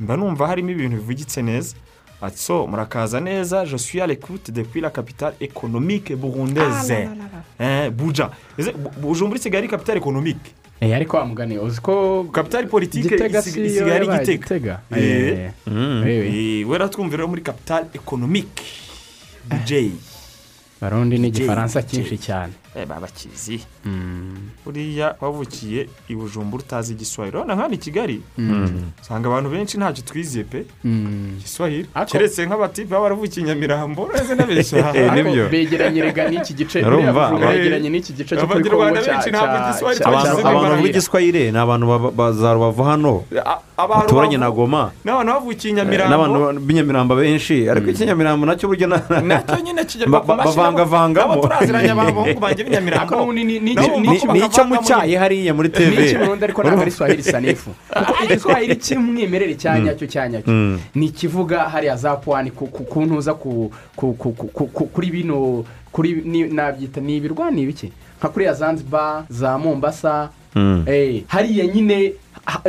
mba numva harimo ibintu bivugitse neza ati so murakaza neza je suis à l'écoute depuis la capitale économique burundaise. Eh, buja. Ese Bu- bujumbura isigaye ari capitale économique. Eh, ariko wa mugani uzi ko si yo isigaye ari yabaye gitega. Gitega. Eh, wera twumvira muri capitale économique. Bujeyi barundi ni igifaransa cyinshi cyane. Baba bakizi buriya wavukiye i bujumbura utazi igiswahili. Urabona nk'hano i kigali. Usanga abantu benshi ntacyo twiziye pe. Igiswahili. Keretse nk'abatipe baba baravukiye i nyamirambo uretse n'abeshya Eh, Ariko ni byo. begeranye rega n'iki gice. Yegeranye n'iki gice cyo kuri kongo igiswahili abantu b'igiswahili ni abantu baza rubavu hano. Baturanye na goma. N'abantu bavukiye i n'abantu nyamirambo b'inyamirambo benshi. Ariko ikinyamirambo na cyo buryo na na cyo nyine kigerwa ku mashyi bavangavangamo. Nabo turaziranye abahungu banjye b'inyamirambo Ako ni- ni- ni- Nabo ni- boko ni icyo mu bakavangamo cyayi hariya muri tv ikirundi ariko ntabwo ari swahili sanifu. Kuko igiswahili cy'umwimerere cya nyacyo cya nyacyo Mm. ni ikivuga hariya za puwani ku ntuza ku ku- ku- ku- ku- ku- kuri bino kuri nabyita ni ibirwa ni ibiki? Nka kuriya zanzibar za mombasa. Mm. Eh, hariya nyine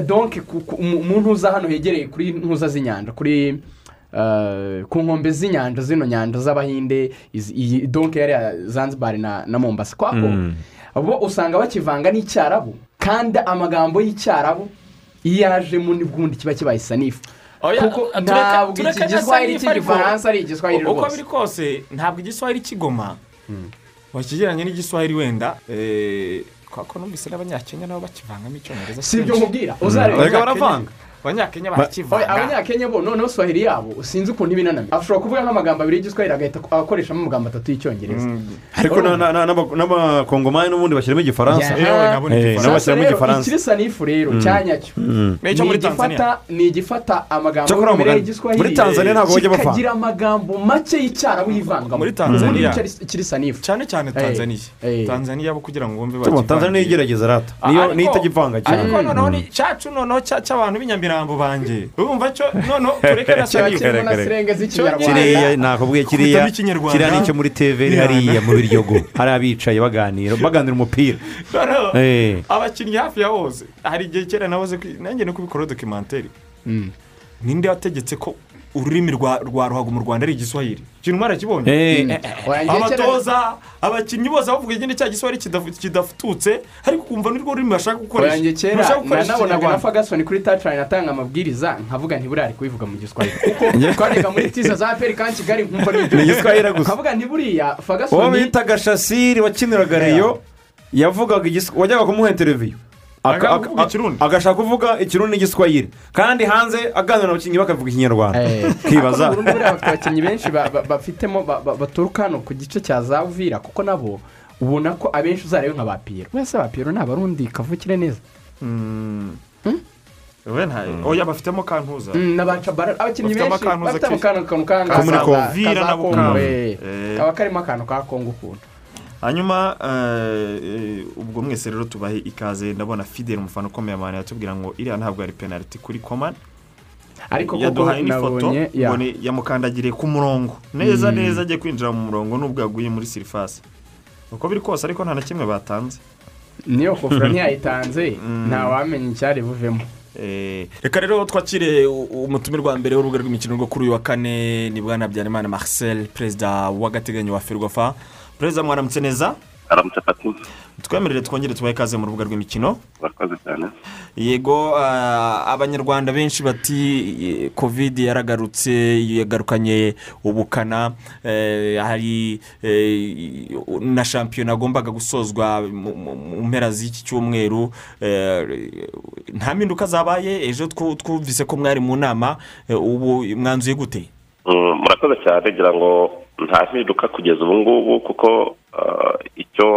donke mu ntuza hano hegereye kuri ntuza z'inyanja kuri ku nkombe z'inyanja zino nyanja z'abahinde iyi donke yariya zanzibar na na mombasa. Kwako Mm. bo usanga bakivanga n'icyarabu kandi amagambo y'icyarabu iyo yajemo n'ubundi kiba kibaye sanifu. Oya, kuko ntabwo iki giswahili cy'igifaransa ari igiswahili uko rwose. biri kose ntabwo igiswahili kigoma. Wakigereranya n'igiswahili wenda eh, kwa ko numvise n'abanyakenya nabo bakivangamo icyongereza si ibyo nkubwira. Uzareba baravanga abanyakenya barakivanga abanyakenya bo noneho swahili yabo sinzi ukuntu iba inanamye ashobora kuvuga nk'amagambo abiri y'igiswahili agahita akoreshamo amagambo atatu y'icyongereza. Ariko na- na- na- n'aba- n'abakongomani n'ubundi bashyiramo igifaransa. Eh, nabo bashyiramo igifaransa. ikiri sanifu rero cya nyacyo ni igifata amagambo mugani, y'igiswahili muri Tanzania ntabwo bajya bavanga. kikagira amagambo make y'icyarabu yivangamo Muri Tanzania. kiri sanifu. Cyane cyane tanzania. Eh. tanzania bo kugira ngo wumve Tuba, tanzania niyo igerageza rata. Niyo Ariko- niyo itagivanga cyane. ariko noneho ni cyacu noneho cya- cy'abantu b'inyamirambo banjye. Urumva cyo noneho tureke na sirenge kiriya nakubwiye kiriya kiriya ni cyo muri tv hariya mu biryogo. Hari abicaye baganira baganira umupira. Eh. abakinnyi hafi ya bose hari igihe kera kwi- nanjye no kubikora dokimenteri ninde wategetse ko ururimi rwa ruhago mu rwanda ari igiswahili. Ikintu mwarakibonye Eh, Oya, njye kera- abatoza abakinnyi bose bavuga ikindi cya giswahili kidaf- kidafututse ariko ukumva nirwo rurimi bashaka gukoresha. Ntibashaka gukoresha nanabonaga na ikinyarwanda. fagasoni kuri tacani atanga amabwiriza nkavuga ntiburiya kubivuga mu giswahili. Kuko twajyaga muri tiza za peri kandi kigali nkumva Ni igiswahili gusa. nkavuga ntiburiya uwo fagasoni bitaga shasiri wakiniraga reyo yavugaga wajyaga kumuha interiviyu Agashaka kuvuga ikirundi n'igiswahili. Kandi hanze aganira n'abakinnyi bakavuga ikinyarwanda. Eh, buriya bafite abakinnyi benshi ba- ba- bafitemo ba- ba- baturuka hano ku gice cya za uvira kuko nabo ubona ko abenshi uzarebe nka ba piyero wese ba piyero ni abarundi kavukire neza. We nta- oya bafitemo kantuza abakinnyi benshi amakantuza bafite kenshi. akantu na Kongo, Bukavu. eh. Eh. kaba karimo akantu ka kongo ukuntu hanyuma eh, ubwo mwese rero tubahe ikaze ndabona fidel umufana ukomeye amahane yatubwira ngo iriya ntabwo ari penaliti kuri komani ariko koko yaduhaye n'ifoto yamukandagiriye ku murongo. Neza neza agiye kwinjira mu murongo nubwo yaguye muri sirifasi uko biri kose ariko nta na kimwe batanze. Niyo kofura ntiyayitanze ntawamenya icyari buvemo. Eh, reka rero twakire umutumirwa mbere w'urubuga rw'imikino rwo kuri uyu wa kane ni bwana habyarimana marcel perezida w'agateganyo wa ferwafa. Perezida mwaramutse neza aramutse fatima twemerere twongere tubahe ikaze mu rubuga rw'imikino. Urakoze cyane. Yego ah, abanyarwanda benshi bati covid yaragarutse yagarukanye ubukana. Eh, hari eh, na shampiyona agombaga gusozwa mu- mpera z'iki cyumweru. Eh, nta mpinduka zabaye ejo twu- twumvise ko mwari mu nama. Ubu mwanzuye gute? Mm, murakoze cyane ngira ngo nta mpinduka kugeza ubu ngubu kuko ah, icyo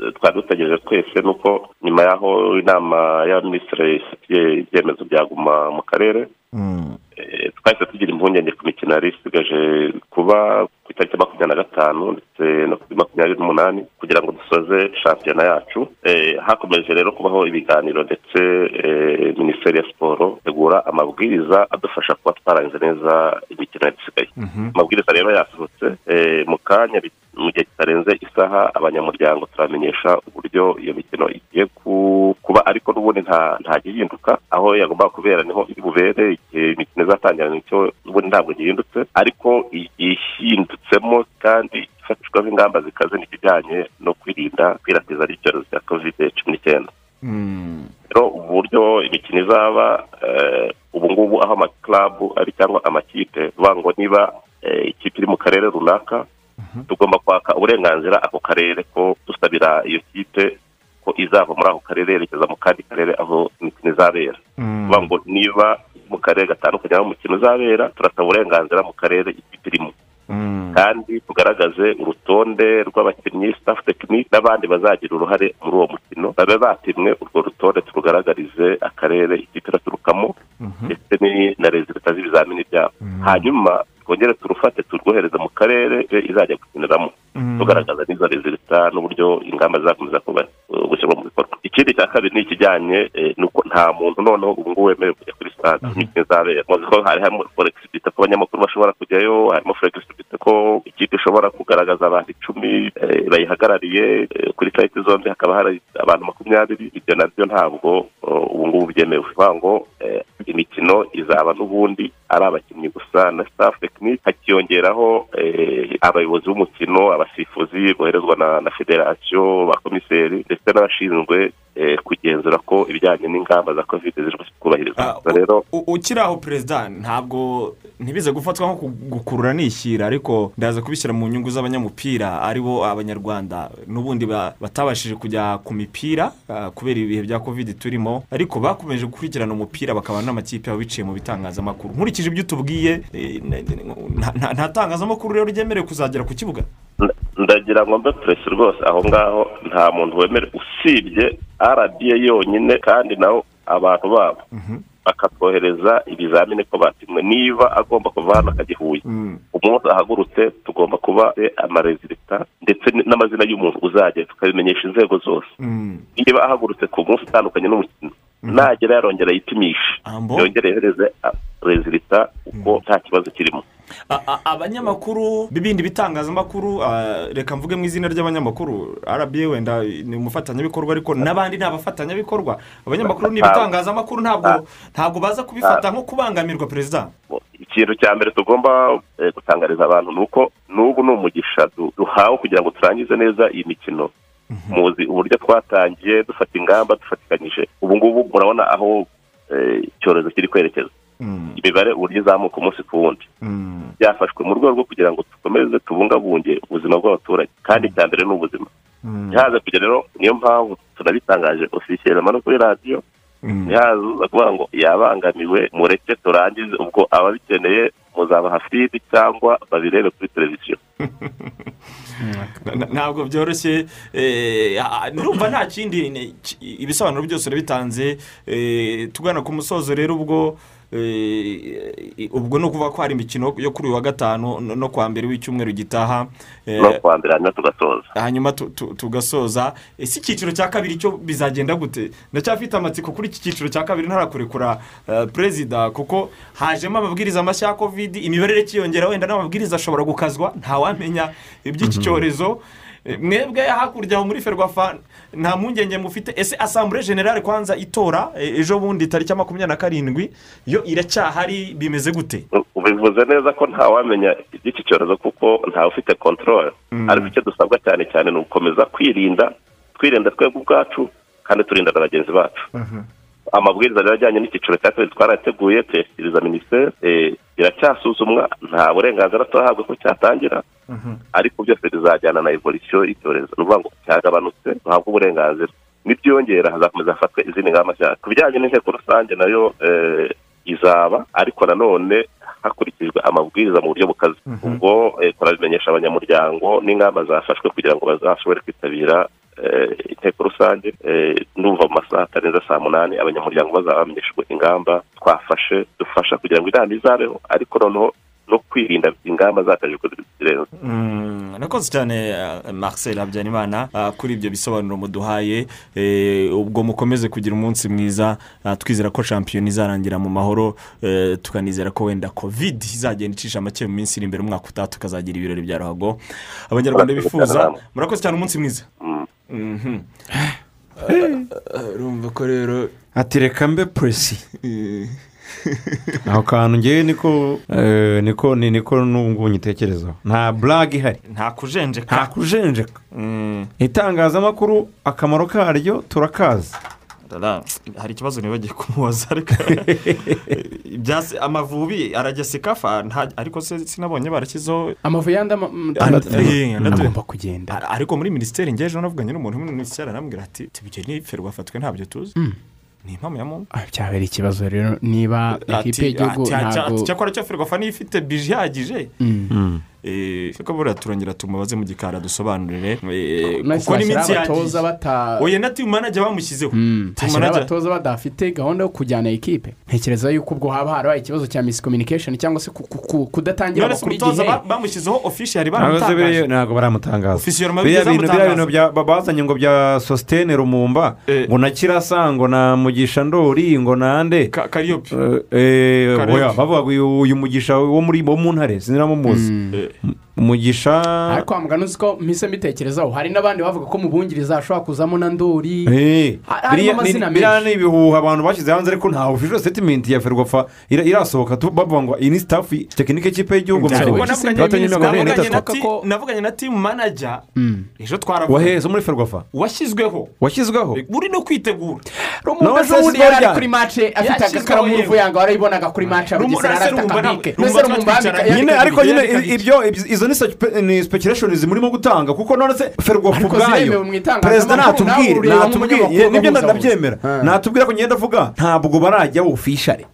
eh, twari dutegereje twese ni uko nyuma y'aho inama y'abaminisitiri ifatiye ibyemezo byaguma mu karere eh, twahise tugira impungenge ku mikino yari isigaje kuba ku itariki makumyabiri na gatanu ndetse no kuri makumyabiri n'umunani kugira ngo dusoze shampiyona yacu. Eh, hakomeje rero kubaho ibiganiro ndetse eh, minisiteri ya siporo itegura amabwiriza adufasha kuba twarangiza neza imikino yari isigaye amabwiriza rero yasohotse eh, mu kanya bi- mu gihe kitarenze isaha abanyamuryango turamenyesha uburyo iyo mikino igiye ku- kuba ariko n'ubundi nta gihinduka aho yagombaga kubera ni ho iri bubere igihe imikino izatangira ni cyo n'ubundi ntabwo gihindutse ariko ihindutsemo kandi ifatirwaho ingamba zikaze n'ikijyanye no kwirinda ikwirakwiza ry'icyorezo cya kovide cumi n'icyenda rero uburyo imikino izaba eh, ubu ngubu aho amakarabu ari cyangwa amakipe bivuga ngo niba eh, ikipe iri mu karere runaka tugomba kwaka uburenganzira ako karere ko dusabira iyo kipe ko izava muri ako karere yerekeza mu kandi karere aho imikino izabera. Kuvuga ngo niba mu karere gatandukanye aho umukino uzabera turasaba uburenganzira mu karere ikipe irimo. Kandi tugaragaze urutonde rw'abakinnyi staff tekinike n'abandi bazagira uruhare muri uwo mukino. Babe bapimwe urwo rutonde turugaragarize akarere ikipe iraturukamo ndetse ni- na rezilita z'ibizamini byabo. Hanyuma twongere turufate turwohereza mu karere izajya gukiniramo. Tugaragaza n'izo rezilita n'uburyo ingamba zizakomeza uh, gushyirwa mu bikorwa. Ikindi cya kabiri ni ikijyanye eh, n'uko nta muntu noneho ubu ngubu wemerewe kujya kuri stade. Aho imikino izabera. Ko hari harimo flexibility ko abanyamakuru bashobora kujyayo harimo flexibility ko ikipe ishobora kugaragaza abantu icumi eh, bayihagarariye eh, kuri sayiti zombi. Hakaba hari abantu makumyabiri. Ibyo na byo ntabwo ubu ngubu byemewe. Ngo eh, imikino izaba n'ubundi ari abakinnyi gusa na staff tekinike hakiyongeraho eh, abayobozi b'umukino abasifuzi boherezwa na, federasiyo ba komiseri ndetse n'abashinzwe kugenzura ko ibijyanye n'ingamba za kovide ziri kubahirizwa Ah, rero ukiri aho perezida ntabwo ntibize gufatwa nko ku- gukurura nishyira ariko ndaza kubishyira mu nyungu z'abanyamupira ari bo abanyarwanda n'ubundi ba- batabashije kujya ku mipira ah, kubera ibihe bya kovide turimo. Ariko bakomeje gukurikirana umupira bakaba n'amakipe yabo biciye mu bitangazamakuru. Nkurikije ibyo utubwiye eh, nta- tangazamakuru rero ryemerewe kuzagera ku kibuga. Ndagira ngo mbe puresi rwose. Aho ngaho nta muntu wemerewe usibye rba yonyine kandi nawo abantu babo bakatwohereza ibizamini ko bapimwe niba agomba kuva hano akajya i huye umunsi ahagurutse tugomba kuba amarezilita ndetse n'amazina y'umuntu uzajya tukabimenyesha inzego zose. Niba ahagurutse ku munsi utandukanye n'umukino nagera yarongera yipimishe Ambo. yongere yohereze rezilita uko nta kibazo kirimo. Abanyamakuru b'ibindi bitangazamakuru reka mvuge mu izina ry'abanyamakuru rba wenda ni umufatanyabikorwa ariko n'abandi ni abafatanyabikorwa. Abanyamakuru ni ibitangazamakuru ntabwo ntabwo baza kubifata nko kubangamirwa perezida. Ikintu cya mbere tugomba eh, gutangariza abantu ni uko n'ubu ni umugisha du- duhawe kugira ngo turangize neza iyi mikino. Muzi uburyo twatangiye dufata ingamba dufatikanyije. Ubu ngubu murabona aho eh, icyorezo kiri kwerekeza. Imibare uburyo izamuka umunsi ku wundi. Byafashwe mu rwego rwo kugira ngo dukomeze tubungabunge ubuzima bw'abaturage kandi icya mbere ni ubuzima ntihaze kujya rero niyo mpamvu tunabitangaje ofisiyelema no kuri radiyo ntihaza kuvuga ngo yabangamiwe mureke turangize ubwo ababikeneye muzabaha fidi cyangwa babirebe kuri televiziyo ntabwo byoroshye eh, ah, ndumva nta kindi ibisobanuro byose urabitanze eh, tugana ku musozo rero ubwo ubwo ni ukuvuga ko hari imikino yo kuri uyu wa gatanu no no kuwa mbere w'icyumweru gitaha eh, no kuwa mbere hanyuma tugasoza. hanyuma tu- tu- tugasoza. Ese icyiciro cya kabiri cyo bizagenda gute? Ndacyafite amatsiko kuri iki cyiciro cya kabiri ntarakurekura eh, perezida kuko hajemo amabwiriza mashya ya kovidi imibare ikiyongera wenda n'amabwiriza ashobora gukazwa ntawamenya iby'iki cyorezo Eh, mwebwe hakurya aho muri ferwafa nta mpungenge mufite. Ese asambure generale kwanza itora? Eh, ejo bundi tariki ya makumyabiri na karindwi yo iracyahari bimeze gute? Ubivuze neza ko ntawamenya iby'iki cyorezo kuko ntawe ufite kontorore ariko icyo dusabwa cyane cyane ni ugukomeza kwirinda twirinda twebwe ubwacu kandi turinda na bagenzi bacu. Amabwiriza rero ajyanye n'icyiciro cya kabiri twarateguye tuyashyikiriza minisiteri eh, biracyasuzumwa nta burenganzira turahabwa ko cyatangira ariko byose bizajyana na evolisiyo y'icyorezo. Ni ukuvuga ngo cyagabanutse duhabwe uburenganzira. Nibyongera hazakomeza hafatwa izindi ngamba nshya. Ku bijyanye n'inteko rusange na yo eh, izaba ariko nanone hakurikijwe amabwiriza mu buryo bukaze. Ubwo eh, turabimenyesha abanyamuryango n'ingamba zafashwe kugira ngo bazashobore kwitabira eh, inteko rusange eh, ndumva mu masaha atarenze saa munani abanyamuryango bazaba bamenyeshejwe ingamba twafashe dufasha kugira ngo inama izabeho ariko noneho no kwirinda ingamba zatajwe zirenze Mm, nakoze cyane eh, marcel habyarimana ah, kuri ibyo bisobanuro muduhaye eh, ubwo mukomeze kugira umunsi mwiza twizera ko shampiyona izarangira mu mahoro eh, tukanizera ko wenda covid izagenda icisha make mu minsi iri imbere umwaka utaha tukazagira ibirori bya ruhago. Abanyarwanda bifuza murakoze cyane umunsi mwiza. Mhm. urumva ko rero ati reka mbe puresi aho kantu ngewe niko eh, niko ni niko n'ubu ngubu nyitekerezaho. Nta burage ihari. Nta kujenjeka. Nta kujenjeka. Mm, itangazamakuru akamaro karyo turakazi hari ikibazo nibagiye kumubaza ariko amavubi nta- ariko se sinabonye barashyizeho amavubi yandi eh, agomba kugenda. Ar- ariko muri minisiteri ngejeje navuganye n'umuntu muri minisiteri arambwira ati tubigeni ferwafatwe ntabyo tuzi. Ni impamo ya Ah, byabera ikibazo rero. Niba ikipe y'igihugu ntabwo cyakora cyo ferwafa niyo ifite bije ihagije. Mm. Eh, buriya turongera tumubaze mu gikari dusobanurire. Nahise kuko n'iminsi bashyira bata oya na timu manager bamushyizeho. Mm, hashyiraho manager- abatoza badafite gahunda yo kujyana ikipe ntekereza yuko ubwo haba harabaye ikibazo cya miscommunication cyangwa se ku- ku- ku- kudatangira amakuru igihe. ba- bamushyizeho biriya baramutangaje ntabwo baramutangaza. Biriya bintu biriya bintu bazanye ngo bya sositene rumumba Eh. ngo na kirasa ngo na mugisha ndori ngo nande Ka- kariyopi Eh, eh, bavuga ngo uyu mugisha wo muri wo mu ntare sinzira muzi Eh, umugisha ariko wa mugani uzi ko mpise mbitekerezaho hari n'abandi bavuga ko mu bungiriza hashobora kuzamo na ndori Eh, Ha- harimo amazina menshi. ni ibihuha abantu bashyize hanze ariko nta official statement ya ferwafa ira- irasohoka. Bavuga ngo iyi ni staff tekinike y'ikipe y'igihugu navuganye na- na na na timu manager. Mm. ejo twaravuga. Waheze muri ferwafa washyizweho. Washyizweho? Uri no kwitegura. Rumumba Nawe ejo se bundi siporo yari ari kuri mace afite agakaramu yewe. n'uruvuyanga warayibonaga kuri mace rumumba twicaranye. yandika- nyine ariko nyine ibyo- izo ni spe- ni speculation murimo gutanga kuko none se ferwafa Ariko ubwayo perezida natubwire natubwire ni byo ndabyemera gusa. natubwire ko ngenda avuga ntabwo barajya ofishare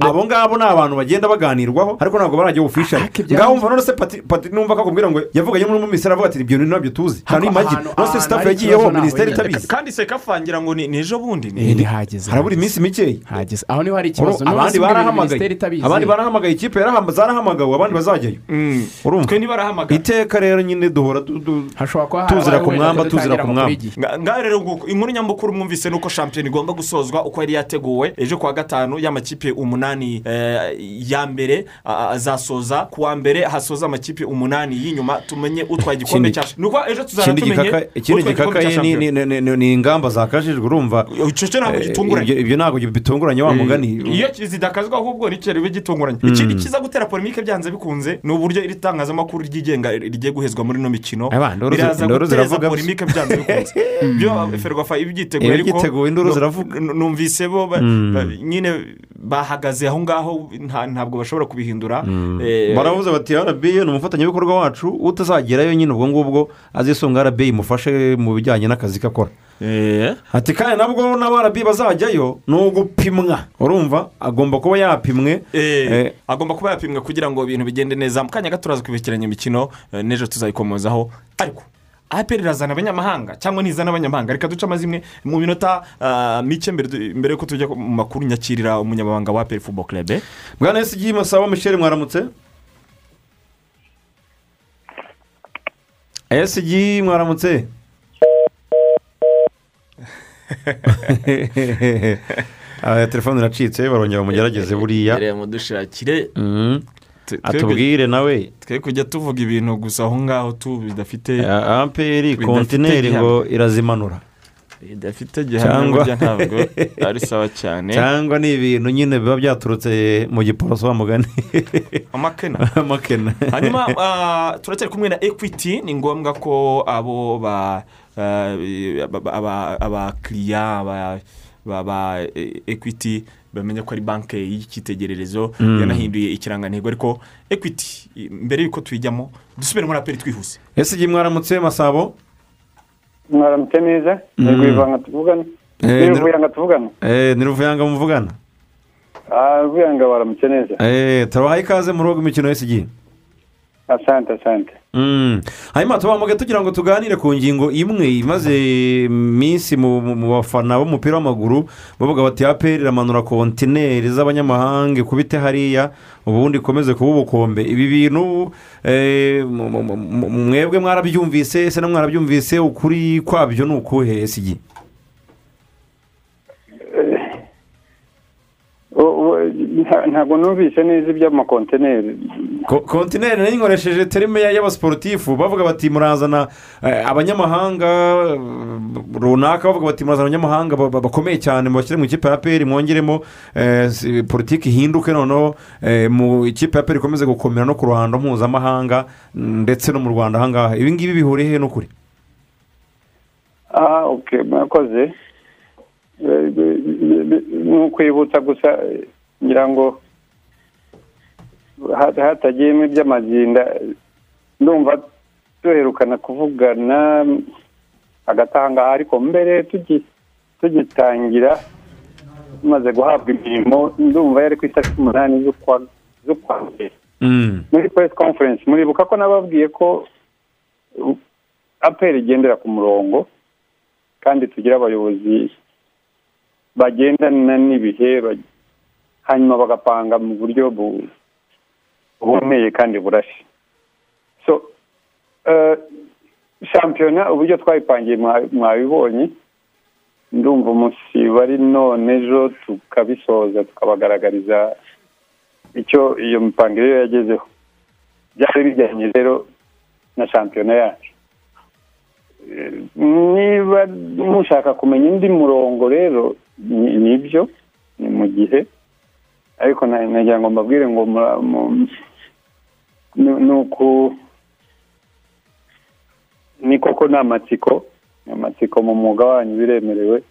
abo ngabo ni abantu bagenda baganirwaho ariko ntabwo barajya ofishare ngaho umva none se pati pati numva akakubwira ngo yavuganye muri minisiteri avuga ati ibyo bintu ntabyo tuzi. N'imagi ahantu- none se hari yagiyeho minisiteri itabizi kandi sekafa ngira ngo ni ni ejo bundi Eh, ni hageze harabura iminsi mikeya hageze aho ni ho hari ikibazo abandi se barahamagaye itabizi abandi barahamagaye ikipe yarahama- zarahamagawe abandi bazajyayo Mm. Twe ntibarahamagara iteka rero nyine duhora Tuzira ku mwamba, tuzira ku mwamba. ngaho rero inkuru nyamukuru mwumvise ni uko shampiyona igomba gusozwa uko yari yateguwe ejo kuwa gatanu y'amakipe umunani eh, ya mbere azasoza. Ku wa mbere hasoza amakipe umunani y'inyuma tumenye utwaye igikombe cya ni uko ejo ikindi tumenye ikindi utwaye igikombe cya gikakaye ni- ingamba zakajijwe urumva. Icyo cyo ntabwo Eh, gitunguranye. ibyo- ntabwo bitunguranye wa mugani. Iyo zidakazwa ahubwo ni cyo ribe gitunguranye. Ikindi kiza gutera polemike byanze bikunze ni uburyo iri tangazamakuru ryigenga rigiye guhezwa muri ino mikino biraza guteza polemike byanze bikunze byo ferwafa ibyiteguye Iyo ariko induru ziravuga. numvise bo Mm. ba- nyine bahagaze aho ngaho nta- ntabwo bashobora kubihindura Eh, baravuze bati rba ni umufatanyabikorwa wacu utazagerayo nyine ubwo ngubwo azisunga rba imufashe mu bijyanye n'akazi ke akora eh, ati kandi nabwo n'aba rba bazajyayo ni ugupimwa. Urumva agomba kuba yapimwe. Eh, Eh, agomba kuba yapimwe kugira ngo ibintu bigende neza. Mu kanya gato turaza kubikiranya imikino eh, n'ejo tuzayikomozaho. Ariko aperi irazana abanyamahanga cyangwa ntizana abanyamahanga? Reka duce amazimwe mu minota ah, mike mbere yuko tujya mu makuru nyakirira umunyamabanga wa aperi fubo kerebe bwana esigi masaba michel mwaramutse? Esigi mwaramutse. telefone iracitse barongera bamugerageze buriya. Mudushakire. Mhm. twe- atubwire nawe. twe kujya tuvuga ibintu gusa aho ngaho tu bidafite amperi kontineri ngo irazimanura. Bidafite gihamya ntabwo ari sawa cyane. Cyangwa ni ibintu nyine biba byaturutse mu giporoso wa mugani. Amakena. Amakena. Hanyuma ah, turacyari kumwe na ekwiti ni ngombwa ko abo ba ah, abakiriya ba- ekwiti bamenya ko ari banki y'icyitegererezo yanahinduye ikirangantego ariko ekwiti mbere y'uko tuyijyamo dusubire muri aperi twihuse. Esigi mwaramutse masabo? Mwaramutse neza ni rwivanga tuvugana. Eh, ni ruvuyanga tuvugana. Eh, ni ruvuyanga muvugana? Ah ruvuyanga waramutse neza. Eh, turabaha ikaze mu rugo imikino esigi asante asante. Mm. Hanyuma tubamuge tugira ngo tuganire ku ngingo imwe. Imaze iminsi mu bafana b'umupira w'amaguru bavuga bati aperi iramanura kontineri z'abanyamahanga ikubite hariya ubundi ikomeze kuba ubukombe. Ibi bintu eh, mwebwe mwarabyumvise ese na mwarabyumvise ukuri kwabyo ni ukuhe esigi? Nta- ntabwo numvise neza iby'amakontineri. Ko- kontineri na yo inkoresheje terime ya- y'abasiporutifu bavuga bati murazana eh, abanyamahanga eh, runaka bavuga bati murazana abanyamahanga ba- ba- bakomeye cyane mubashyire mu ikipe ya peri mwongeremo eh, politiki ihinduke noneho eh, mu ikipe ya peri ikomeze gukomera no ku ruhando mpuzamahanga mm, ndetse no mu rwanda ahangaha ibi ngibi bihuriye he n'ukuri ah ok murakoze Eh, bi- bi- ni ukwibutsa gusa eh, ngira ngo hatagiyemo iby'amazinda eh, ndumva duherukana kuvugana hagati aha ngaha ariko mbere tugi- tugitangira tumaze guhabwa imirimo ndumva yari ku itariki umunani z'ukwa mbere. Muri press conference muribuka ko nababwiye ko apr igendera ku murongo kandi tugira abayobozi bagendana n'ibihe hanyuma bagapanga mu buryo bu- buboneye kandi burashe so eh, shampiyona uburyo twayipangiye mwa- mwabibonye ndumva umunsi bari none ejo tukabisoza tukabagaragariza icyo iyo mipangire yo yagezeho. Byari bijyanye rero na shampiyona yacu. Eh, niba mushaka kumenya undi murongo rero ni- ni byo ni mu gihe. Ariko na- nagira ngo mbabwire ngo ni ni uku ni koko ni amatsiko ni amatsiko mu mwuga wanyu biremerewe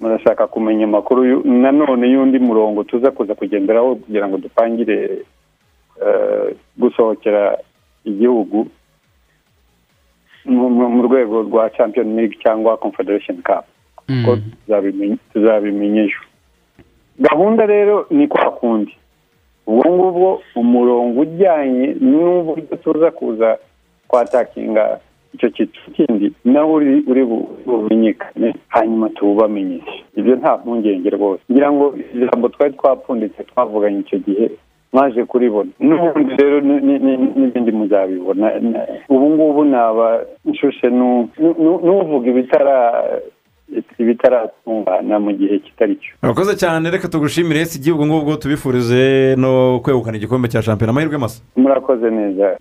murashaka kumenya amakuru nanone y'undi murongo tuza kuza kugenderaho kugira ngo dupangire gusohokera igihugu mu- rwego rwa champion league cyangwa confederation cup ko tuzabimenye- tuzabimenya ejo gahunda rero ni kwa kundi ubwo ngubwo umurongo ujyanye n'uburyo tuza kuza kwatakinga icyo cyiciro kindi nawe uri uri bu- bumenyekane hanyuma tuwubamenyeshe. Ibyo nta mpungenge rwose. Ngira ngo ijambo twari twapfunditse twavuganye icyo gihe mwaje kuribona. N'ubundi rero ni- ni- ni- n'ibindi muzabibona. Na- ubu ngubu naba nshushe nu- nu- n'uvuga ibitara ibitaratungana mu gihe kitari cyo. Urakoze cyane reka tugushimire si igihugu ngubwo tubifurize no kwegukana igikombe cya shampiyona. Amahirwe masa. Murakoze neza.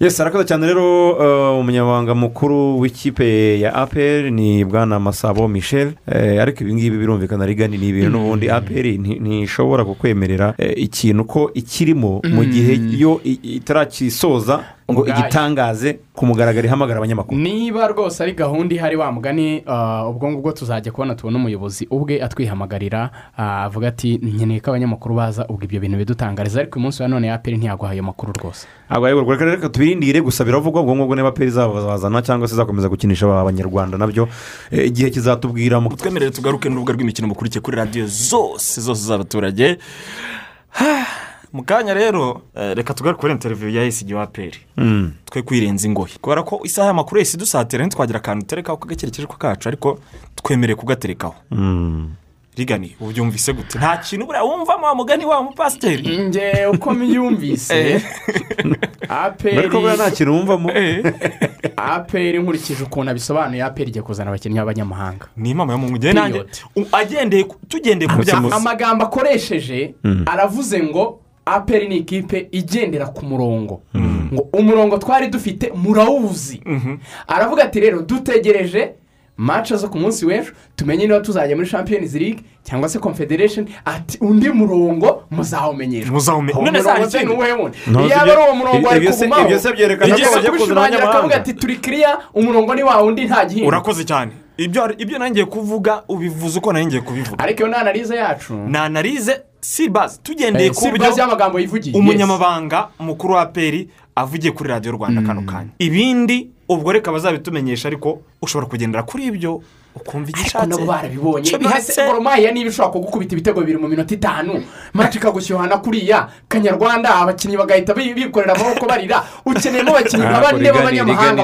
Yesi arakoze cyane. Rero uh, umunyamabanga mukuru w'ikipe ya apr ni bwana masabo michel. Eh, ariko ibi ngibi birumvikana rigani ni ibintu n'ubundi apr nti- ntishobora kukwemerera eh, ikintu ko ikirimo mu gihe yo itarakisoza ngo igitangaze ku mugaragaro ihamagara abanyamakuru. Niba rwose ari gahunda ihari wa mugani ah, ubwo ngubwo tuzajya kubona tubona umuyobozi ubwe atwihamagarira ah, avuga ati nkeneye ko abanyamakuru baza ubwo ibyo bintu bidutangariza. Ariko uyu munsi wa none ya peri ntiyaguha ayo makuru rwose reka tubirindire gusa biravugwa ubwo ngubwo niba peri zabazana cyangwa se zakomeza gukinisha abanyarwanda na byo eh, igihe kizatubwira mu twemerere tugaruke n'urubuga rw'imikino mukurikiye kuri radiyo zose zose z'abaturage. mu kanya rero eh, reka tugaruke kuri interiviyu ya esigi wa peri Mm. twe kwirenza ingoyi. Kubera ko isaha y'amakuru yose idusatira ntitwagira akantu uterekaho kagakerekeje ko kacu ariko twemereye kugaterekaho. Mm. rigani ubyumvise gute? Nta kintu buriya wumvamo wa mugani wa mupasiteri? Nge uko mbyumvise. Ariko buriya nta kintu wumvamo aperi nkurikije ukuntu abisobanuye aperi igiye kuzana abakinnyi b'abanyamahanga. Ni impamo yo mu ku- tugendeye ku byaha amagambo akoresheje Mm. aravuze ngo aperi ni ikipe igendera ku murongo. Ngo umurongo twari dufite murawuzi. Aravuga ati rero dutegereje mace zo ku munsi w'ejo tumenye niba tuzajya muri champions league cyangwa se confederation. Ati undi murongo muzawumenyeshwa. None hari se ni uwuhe wundi. Ntuzi iyo aba ibyo- ari uwo murongo se- kugumaho ibyo se byerekana ko igihe bagiye kuzana abanyamahanga. ati turi kiriya umurongo ni wa wundi nta gihinduka. Urakoze cyane. Ibyo ibyo nanjye kuvuga ubivuze uko nanjye kubivuga. Ariko iyo ni analize yacu ni analize si bazi tugendeye Eh, ku buryo umunyamabanga mukuru wa peri avugiye kuri radiyo rwanda kano kanya. Ibindi ubwo reka bazabitumenyesha ariko ushobora kugendera kuri ibyo ukumva ariko nabo igishatse barabibonye none goromaya niba ishobora kugukubita ibitego bibiri mu minota itanu maci ikagushyuhana kuriya kanyarwanda abakinnyi bagahita bi- bikorera amaboko barira ukeneyemo abakinnyi nka bane b'abanyamahanga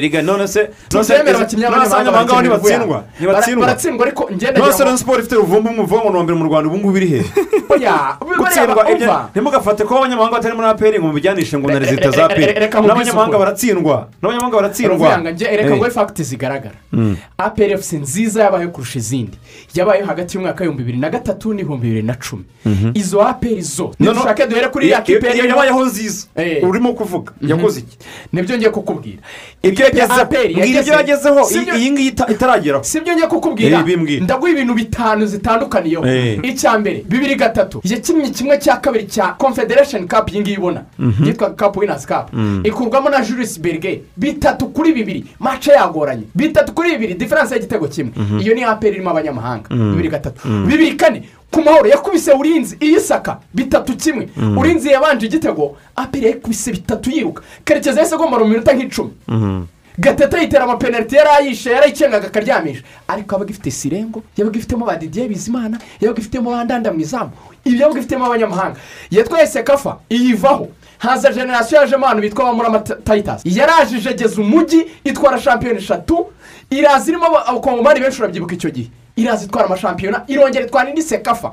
rigani none se tubyemere abakinnyi none se abanyamahanga bo ntibatsindwa ntibatsindwa baratsindwa ariko ngenda none se siporo ifite uruvumbu umuvumo wa mbere mu rwanda ubu ngubu iri he gutsindwa ntimugafate ko abanyamahanga batari muri aperi ngo mubijyanishe ngo na Re- rezita re- za re- peri reka nkubwise n'abanyamahanga baratsindwa n'abanyamahanga baratsindwa ngo reka Eh. ngo fagiti zigaragara Aperi nziza yabayeho kurusha izindi. Yabayeho hagati y'umwaka w'ibihumbi bibiri na gatatu n'ibihumbi bibiri na cumi. Mhm. izo aperi zo dushake duhere kuri iriya Iyo- kipe iyo yarimo- yabayeho nziza. Eh. urimo kuvuga. Yakoze iki? Nibyo ngiye kukubwira. Ibyo ibyo yagezeho. Iyi ngiyi ita- itarageraho. Si byo ngiye kukubwira. Eh, ndaguha ibintu bitanu zitandukaniyeho Eh. icya mbere bibiri gatatu. Yakinnye kimwe cya kabiri cya confederation cup iyi ngiyi ubona. Mhm. yitwa cup winners cup. Mm. ikurwamo na julius berge bitatu kuri bibiri. Mace yagoranye. Bitatu kuri bibiri. Diferanse y'igitego kimwe. Mhm. iyo ni aperi irimo abanyamahanga. Mm. bibiri gatatu. Mm. bibiri kane. Ku mahoro yakubise urinzi iyisaka bitatu kimwe. Urinzi yabanje igitego. Aperi yakubise bitatu yiruka. Karekezi yahise agomba mu minota nk'icumi. Gatete yitera amapenaliti. Yari ayishe yarayicengaga akaryamisha. Ariko yabaga ifite sirengo. Yabaga ifitemo ba didiye bizimana. Yabaga ifitemo ba ndanda mu izamu ibi yabaga ifitemo abanyamahanga. Yatwaye sekafa. Iyivaho. Haza generasiyo yajemo abantu bitwa bamurama tayitasi yaraje ijegeza umujyi itwara shampiyona eshatu. Iraza irimo aba- abakongomani benshi urabyibuka icyo gihe. Iraza itwara amashampiyona irongera itwara indi sekafa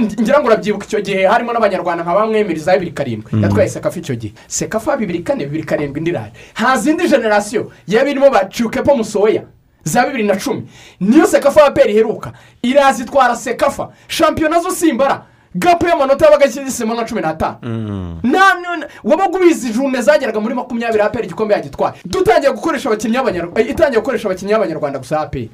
ngira ngo urabyibuka icyo gihe harimo n'abanyarwanda nka bamwemera za bibiri karindwi. Mhm. yatwaye sekafa icyo gihe. Sekafa bibiri kane bibiri karindwi indi iraje haza indi generasiyo yaba irimo ba ciukepo musoya za bibiri na cumi. Niyo sekafa ya peri iheruka. Iraza itwara sekafa shampiyona zo simbara gapu y'amanota yabaga ishyizemo nka cumi n'atanu none wabaga ubizi june zageraga muri makumyabiri aperi igikombe yagitwaye. Dutangiye gukoresha abakinnyi b'abanyarwanda itangiye gukoresha abakinnyi b'abanyarwanda gusa aperi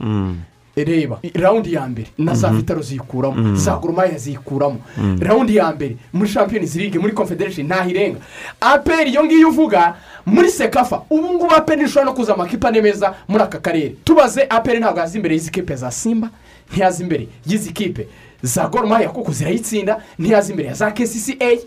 reba rawundi ya mbere na za Mhm. vitaro ziyikuramo Mhm. za goromaya ziyikuramo rawundi ya mbere muri champions league muri confederation ntaho irenga. Aperi iyo ngiyo uvuga muri sekafa ubu ngubu aperi ntishobora no kuza amakipe ane meza muri aka karere. Tubaze aperi ntabwo yaza imbere y'izi kipe za simba ntiyaza imbere y'izi kipe. Za goromaya kuko zirayitsinda ntiyaza imbere ya za kcca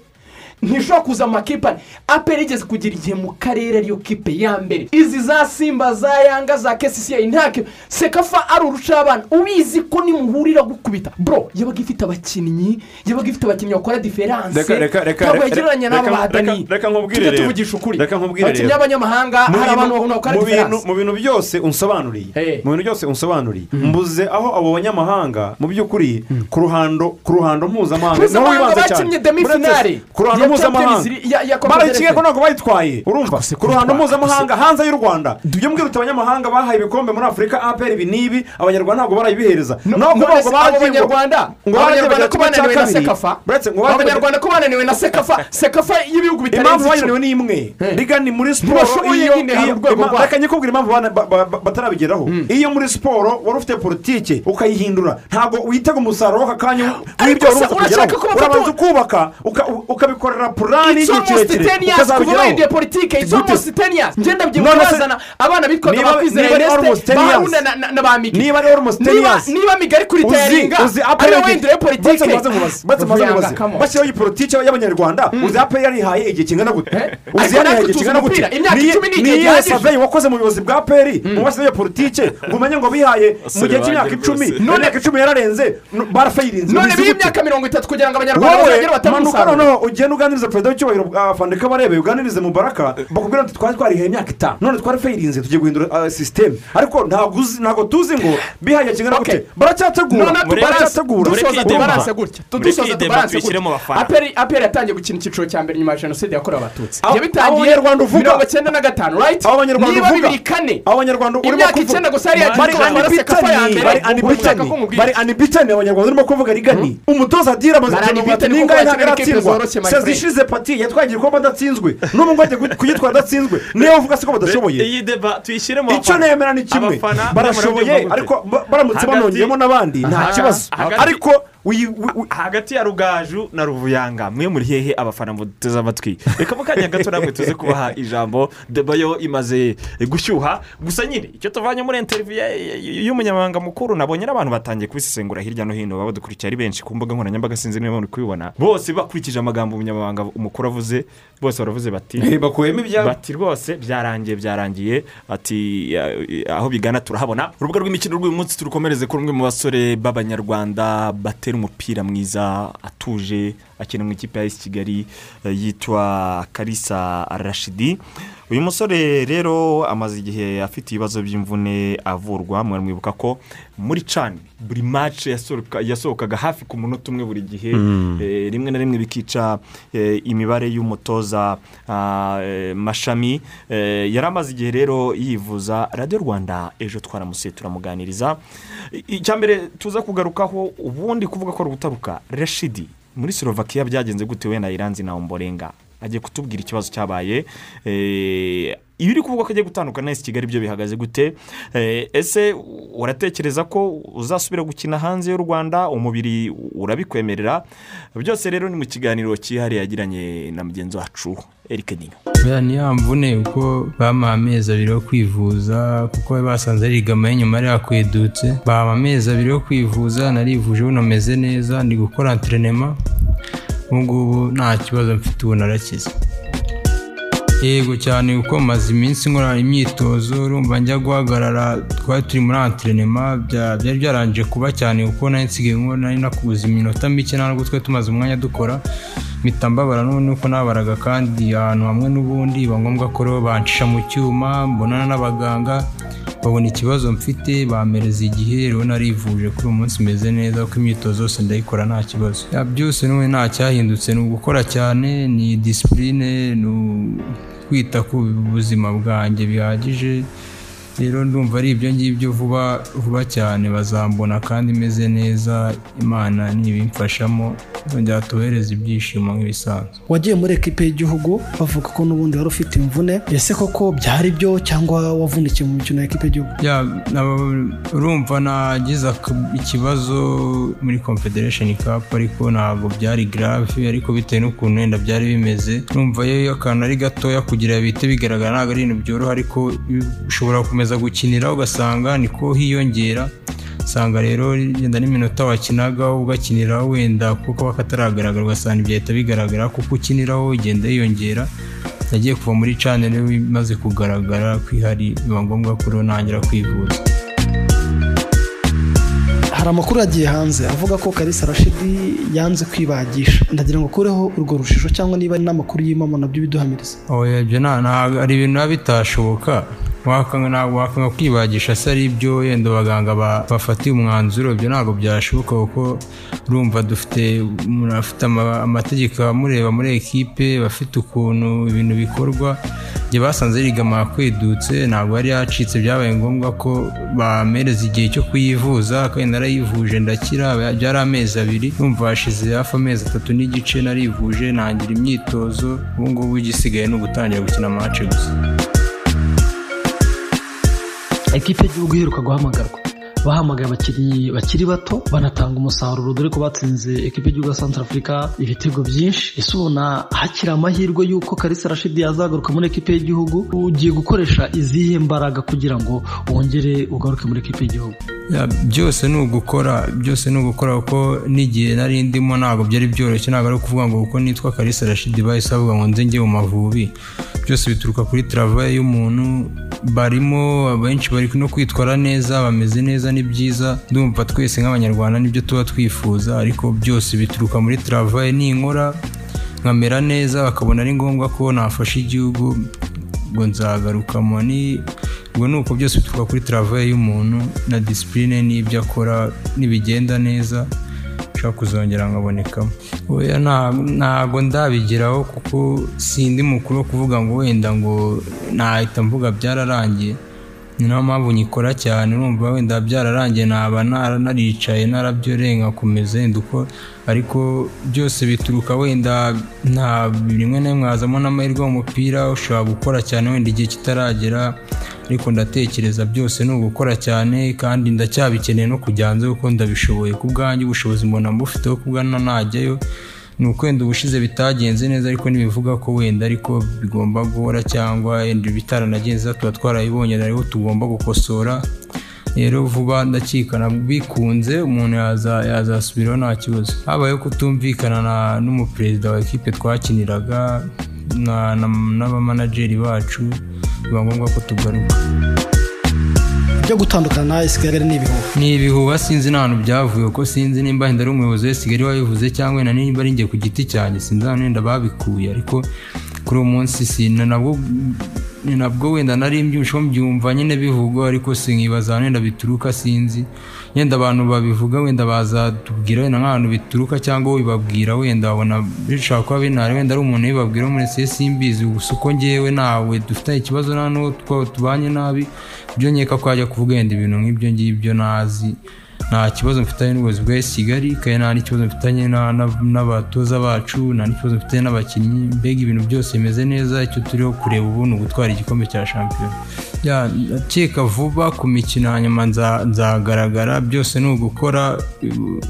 ntishobora kuza ane. Aperi igeze kugira igihe mu karere ariyo kipe ya mbere. Izi za simba za yanga za kcca nta kipe sekafa ari urucabana ubizi ko nimuhurira gukubita. Bro yabaga ifite abakinnyi yabaga ifite abakinnyi bakora diferanse ntabwo yagereranya n'abo nkubwire tujye tuvugisha ukuri. Abakinnyi b'abanyamahanga hari abantu bakora mu bintu- diferanse mu bintu byose unsobanuriye mu bintu byose unsobanuriye mbuze aho abo banyamahanga mu by'ukuri ku ruhando ku ruhando mpuzamahanga Mpuzamahanga wibanze cyane. Ku ruhando mpuzamahanga barayikinnye ko ntabwo bayitwaye. Urumva. Ku ruhando mpuzamahanga hanze y'u rwanda. Tujye mbwira uti abanyamahanga bahaye ibikombe muri afurika aperi ibi n'ibi abanyarwanda ntabwo none kuvuga se ngo abanyarwanda. ko bananiwe na sekafa. abanyarwanda ko bananiwe na sekafa. Sekafa. Y'ibihugu bitarenze icumi ni imwe. Riga ni muri siporo iyo reka nyikubwira impamvu batarabigeraho. Iyo muri siporo wari ufite politiki ukayihindura. Ntabwo witega umusaruro w'aka kanya w'ibyo wari urashaka kugeraho urabanza ukubaka uka- u- ukabikorera purani almost kirekire. ukazabigeraho bahinduye politike it's almost ten years. Ngenda byibuka bazana abana bitwaga erneste 10 years. bahunda na- ba migi niba ari almost ten years. niba migari kuri Uzi- tayaringa uzi ariyo aperi wendere politike Batse mubaze mubaze bashyiraho iyi politiki y'abanyarwanda. Uzi aperi yarihaye igihe kingana gute? Uzi Ariko yarihaye igihe kingana gute? ni igihe gihagije. saveyi wakoze mu buyobozi bwa aperi mu bashyizeho iyo politiki. Ngo umenye ngo bihaye mu gihe cy'imyaka icumi. none imyaka icumi yararenze barafayirinze none biha imyaka mirongo itatu kugira ngo abanyarwanda bazagere batanga uganiriza perezida w'icyubahiro bwa fande kabarebe uganirize mu baraka bakubwira ngo twari twarihaye imyaka itanu. None twarafayirinze tugiye guhindura ah, sisiteme ariko ntabwo uzi- ntabwo tuzi ngo bihaye kingana gute. Baracyategura baracyategura. dusoza tubaranse gutya dusoza tubaranse gutya aperi aperi yatangiye gukina icyiciro cya mbere nyuma ya jenoside yakorewe abatutsi. Yabitangiye mirongo icyenda na gatanu banyarwanda niba bibiri kane. Imyaka icyenda gusa yari bari anibitani. bari anibitani. abanyarwanda urimo kuvuga rigani umutoza adira amaze kuko n'ingahe ntabwo aratsindwa sezi. Ishize pati yatwaye igikombe adatsinzwe n'ubu ngo ajya kugitwara adatsinzwe niyo uvuga se ko badashoboye. Iyi deba tuyishyire mu icyo bafana. nemera ni kimwe. Barashoboye ariko ba- baramutse banongeyemo n'abandi. Nta kibazo. Ariko hagati ya rugaju na ruvuyanga mwe muri hehe abafana muteze amatwi. Reka mu kanya gato namwe tuze kubaha ijambo deba yo imaze gushyuha. Gusa nyine icyo tuvanye muri interiviyu y'umunyamabanga mukuru nabonye n'abantu batangiye kubisesengura hirya no hino baba badukurikiye ari benshi ku mbuga nkoranyambaga sinzi niba muri kubibona. Bose bakurikije amagambo umunyamabanga umukuru avuze bose baravuze bati bakuyemo ibyabo. bati rwose byarangiye byarangiye. Ati aho bigana turahabona. Urubuga rw'imikino rw'uyu munsi turukomereze kuri umwe mu basore b'abanyarwanda batera umupira mwiza atuje akina mu ikipe ya esi kigali eh, yitwa karisa rashidi. Uyu musore rero amaze igihe afite ibibazo by'imvune avurwa mwibuka ko muri cani buri mace yasohoka- yasohokaga hafi ku munota umwe buri gihe. Mm. Eh, rimwe na rimwe bikica eh, imibare y'umutoza ah, eh, mashami. Yari amaze igihe rero yivuza radiyo rwanda ejo twaramusuye turamuganiriza. Icya mbere tuza kugarukaho ubundi kuvuga ko ari ugutaruka. Rashidi muri slovakia byagenze gute? We na iranzi na omborenga. Agiye kutubwira ikibazo cyabaye. Eh, ibiri kuvuga ko agiye gutandukana na esi kigali byo bihagaze gute? Eh, ese uratekereza ko uzasubira gukina hanze y'u rwanda? Umubiri urabikwemerera? Byose rero ni mu kiganiro cyihariye yagiranye na mugenzi wacu eric nino buriya ni ya mvune kuko bamuha amezi abiri yo kwivuza kuko basanze ari igamaye nyuma yari yakwedutse bamuha amezi abiri yo kwivuza narivuje ubu nameze neza ndi gukora anterinema ubu ngubu nta kibazo mfite ubu narakize. Yego cyane kuko maze iminsi nkora imyitozo urumva njya guhagarara twari turi muri anterinema bya- byari byarangije kuba cyane kuko nari nsigaye nari nakubuza iminota mike ntabwo twari tumaze umwanya dukora. Mpita mbabara n'ubundi uko nabaraga kandi ahantu hamwe n'ubundi biba ngombwa ko rero bancisha mu cyuma mbonana n'abaganga. Babona ikibazo mfite bampereza igihe rero narivuje kuri uyu munsi meze neza kuko imyitozo yose ndayikora nta kibazo. Byose n'ubundi nta cyahindutse ni ugukora cyane ni disipurine ni kwita ku buzima bwanjye bihagije. Rero ndumva ari ibyo ngibyo vuba vuba cyane. Bazambona kandi meze neza imana nibimfashamo nzongera ibyishimo nk'ibisanzwe. Wagiye muri ekipe y'igihugu bavuga ko n'ubundi wari ufite imvune. Ese koko byari byo cyangwa wavunikiye mu mikino ya ekipe y'igihugu? Urumva nagize ikibazo muri confederation cup ariko ntabwo byari grave ariko bitewe n'ukuntu wenda byari bimeze. Urumva iyo akantu ari gatoya kugira bihite bigaragara ntabwo ari ibintu byoroha ariko ushobora gukomeza gukinira ugasanga niko hiyongera. Usanga rero yenda n'iminota wakinagaho ugakiniraho wenda kuko kataragaragara ugasanga byahita bigaragara kuko ukiniraho igenda yiyongera. Nagiye kuva muri cane rero imaze kugaragara ko ihari biba ngombwa ko rero ntangira kwivuza. Hari amakuru yagiye hanze avuga ko karisa rashidi yanze kwibagisha. Ndagira ngo ukureho urwo rujijo cyangwa niba ari n'amakuru y'imamo na byo biduhamiriza ibyo hari ibintu biba bitashoboka. Wakanga kwibagisha se ari ibyo yenda abaganga ba- bafatiye umwanzuro ibyo ntabwo byashoboka kuko urumva dufite umuntu afite ama- amategeko amureba muri ekipe bafite ukuntu ibintu bikorwa igihe basanze yigama kwedutse ntabwo yari yacitse byabaye ngombwa ko bamereza igihe cyo kuyivuza kandi narayivuje ndakira byari amezi abiri numva hashize hafi amezi atatu n'igice narivuje ntangira imyitozo ubu ngubu igisigaye ni ugutangira gukina amace gusa. Ekipe y'igihugu iheruka guhamagarwa. Bahamagaye abakinnyi bakiri bato banatanga umusaruro dore ko batsinze ekipe y'igihugu ya santara afurika ibitego byinshi. Ese ubona hakiri amahirwe y'uko karisa rashidi yazagaruka muri ekipe y'igihugu? Ugiye gukoresha izihe mbaraga kugira ngo wongere ugaruke muri ekipe y'igihugu? Byose ni ugukora byose ni ugukora kuko n'igihe nari ndimo ntabwo byari byoroshye. Ntabwo ari ukuvuga ngo kuko nitwa karisa rashidi bahise bavuga ngo nze njye mu mavubi. Byose bituruka kuri travaye y'umuntu. Barimo abenshi bari no kwitwara neza bameze neza ni byiza ndumva twese nk'abanyarwanda ni byo tuba twifuza ariko byose bituruka muri travaye ninkora nkamera neza bakabona ari ngombwa ko nafasha igihugu ngo nzagarukamo ni ubwo ni uko byose bituruka kuri travaye y'umuntu na disipurine n'ibyo akora nibigenda neza nshobora kuzongera nkabonekamo. Oya nta- ntago ndabigeraho kuko sindi mukuru wo kuvuga ngo wenda ngo nahita mvuga byararangiye. Ni na yo mpamvu nyikora cyane urumva wenda byararangiye naba nara- naricaye narabyoreye nkakomeza wenda uko ariko byose bituruka wenda nta rimwe na rimwe hazamo n'amahirwe mu mupira ushobora gukora cyane wenda igihe kitaragera ariko ndatekereza byose ni ugukora cyane kandi ndacyabikeneye no kujya hanze kuko ndabishoboye. Ku bwanjye ubushobozi mbona mbufiteho ku bwana najyayo ni uko wenda ubushize bitagenze neza ariko ntibivuga ko wenda ariko bigomba guhora cyangwa wenda ibitaranagenze tuba twarabibonye ariho tugomba gukosora. Rero vuba ndakikana bikunze umuntu yaza- yazasubiraho nta kibazo. Habayeho kutumvikana na- n'umuperezida wa ekipe twakiniraga na- na- n'abamanageri bacu biba ngombwa ko tugaruka. Byo gutandukana kigali ni ibihuha. Ni ibihuha sinzi n'ahantu byavuye kuko sinzi nimba wenda ari umuyobozi wese kigali wabivuze cyangwa wenda nimba ari njye ku giti cyanjye sinzi ahantu wenda babikuye. Ariko kuri uwo munsi si na nabwo nabwo wenda nari mbyumva mbyumva nyine bivugwa ariko sinkibaza wenda bituruka sinzi. Yenda abantu babivuga wenda bazatubwira wenda nk'ahantu bituruka cyangwa wibabwira wenda babona bishobora kuba binari wenda ari umuntu ubibabwira muri se simbizi gusa uko ngewe nawe dufite ikibazo nta n'uwo tubanye nabi ibyo nkeka ko yajya kuvuga wenda ibintu nk'ibyo ngibyo nazi. Nta kibazo mfitanye n'ubuyobozi bwa kigali kandi nta n'ikibazo mfitanye na- na- n'abatoza bacu nta n'ikibazo mfitanye n'abakinnyi. Mbega ibintu byose bimeze neza icyo turiho kureba ubu ni ugutwara igikombe cya shampiyona. Ndakeka vuba ku mikino hanyuma nza- nzagaragara. Byose ni ugukora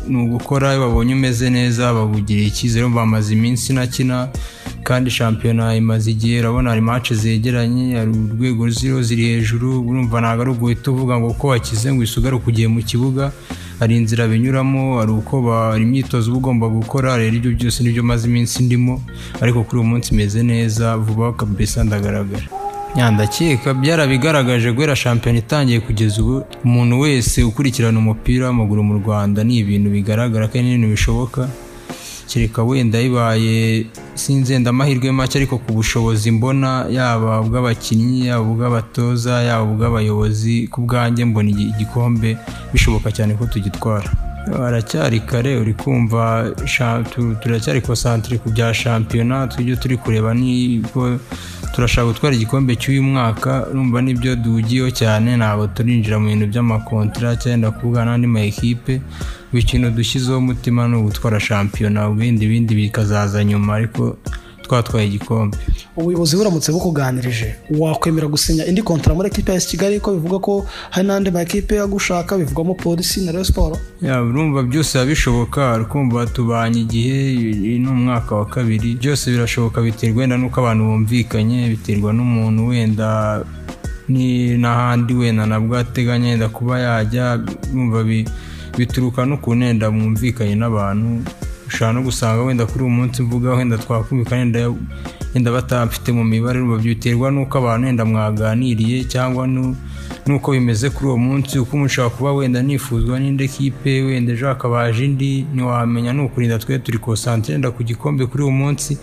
ni ugukora iyo babonye umeze neza babugiriye icyizere bamaze iminsi nakina kandi shampiyona imaze igihe urabona hari mace zegeranye hari urwego ziriho ziri hejuru urumva ntabwo ari uguhita uvuga ngo uko wakize ngo usugaruke ugiye mu kibuga. Hari inzira binyuramo hari uko hari imyitozo uba ugomba gukora rero ibyo byose ni byo maze iminsi ndimo ariko kuri uyu munsi meze neza vuba kabisa ndagaragara. Ndakeka byarabigaragaje guhera shampiyona itangiye kugeza ubu umuntu wese ukurikirana umupira w'amaguru mu rwanda ni ibintu bigaragara kandi ni ibintu bishoboka. Kereka wenda bibaye sinzenda amahirwe make ariko ku bushobozi mbona yaba ubw'abakinnyi yaba ubw'abatoza yaba ubw'abayobozi ku bwanjye mbona igi- igikombe bishoboka cyane ko tugitwara. Haracyari kare uri kumva turacyari konsantire ku bya shampiyona tujye turi kureba niba turashaka gutwara igikombe cy'uyu mwaka urumva ni byo duhugiyeho cyane ntabwo turinjira mu bintu by'amakontara cyenda kuvuga n'andi ma ekipe buri kintu dushyizeho umutima ni ugutwara shampiyona ibindi bindi bikazaza nyuma ariko twatwaye igikombe ubuyobozi buramutse bukuganirije. Wakwemera gusinya indi kontara muri ekipe ya kigali ko bivuga ko hari n'andi ma ekipe agushaka bivugamo polisi na reyo siporo urumva byose biba bishoboka ukumva tubanye igihe ni umwaka wa kabiri. Byose birashoboka biterwa wenda n'uko abantu bumvikanye biterwa n'umuntu wenda ni n'ahandi wenda nabwo ateganya wenda kuba yajya bituruka n'ukuntu wenda mwumvikanye n'abantu. Ushobora no gusanga wenda kuri uyu munsi mvuga wenda twakumvikana wenda batamfite mu mibare biterwa n'uko abantu wenda mwaganiriye cyangwa nu- nuko bimeze kuri uwo munsi uko umuntu ushobora kuba wenda nifuzwa n'indi kipe wenda ejo hakabaje indi ntiwamenya ni ukurinda twe turi konsantire wenda ku gikombe kuri uwo munsi.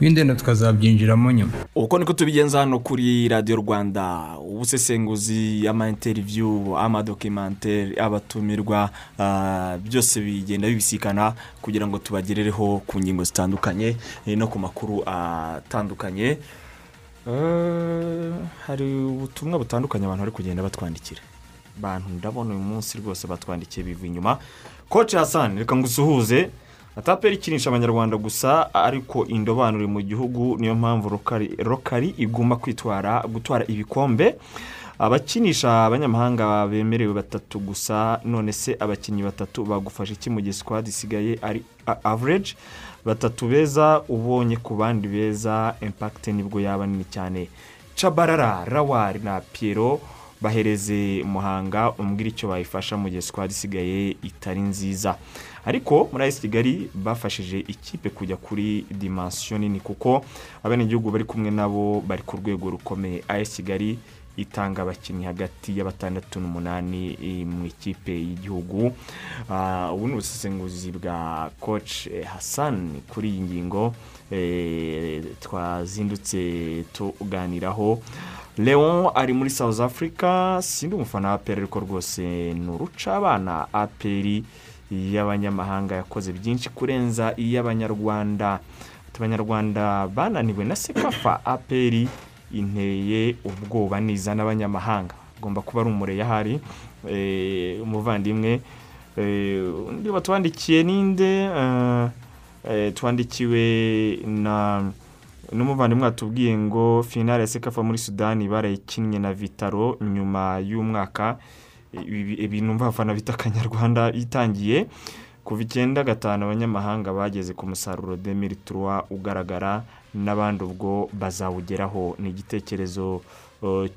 Ibindi wenda tukazabyinjiramo nyuma. Uko niko tubigenza hano kuri radiyo rwanda ubusesenguzi amainteriviyu amadokimantere abatumirwa ah, byose bigenda bibisikana kugira ngo tubagerereho ku ngingo zitandukanye eh, no ku makuru atandukanye. Eh, hari ubutumwa butandukanye abantu bari kugenda batwandikira. Abantu ndabona uyu munsi rwose batwandikiye biva inyuma. Koci hasani reka ngo usuhuze ataperi ikinisha abanyarwanda gusa ariko indobanure mu gihugu niyo mpamvu rokari, igomba kwitwara gutwara ibikombe. Abakinisha abanyamahanga bemerewe batatu gusa none se abakinnyi batatu bagufasha iki mu gihe sikwadi isigaye ari average? Batatu beza ubonye ku bandi beza impakite ni bwo yaba nini cyane. Cabarara rawari na piyero bahereze muhanga umbwira icyo bayifasha mu gihe sikwadi isigaye itari nziza. Ariko muri ayisi kigali bafashije ikipe kujya kuri dimansiyo nini kuko abenegihugu bari kumwe nabo bari ku rwego rukomeye. Ayisi kigali itanga abakinnyi hagati ya batandatu n'umunani eh, mu ikipe y'igihugu. Ubu ni ubusesenguzi bwa coach eh, hassan kuri iyi ngingo. Eh, twazindutse tuganiraho. Leon ari muri south africa sindi umufana wa aperi ariko rwose ni uruca abana aperi y'abanyamahanga yakoze byinshi kurenza iy'abanyarwanda. Abanyarwanda bananiwe na sekafa aperi inteye ubwoba niza n'abanyamahanga. Agomba kuba ari umureyi ahari eh, umuvandimwe. Eh, undi batwandikiye ninde Eh, twandikiwe na n'umuvandimwe watubwiye ngo finale ya sekafa muri sudani barayikinnye na vitaro nyuma y'umwaka ibintu mva abafana bita akanyarwanda itangiye. Kuva icyenda gatanu abanyamahanga bageze ku musaruro demiri turuwa ugaragara n'abandi ubwo bazawugeraho. Ni igitekerezo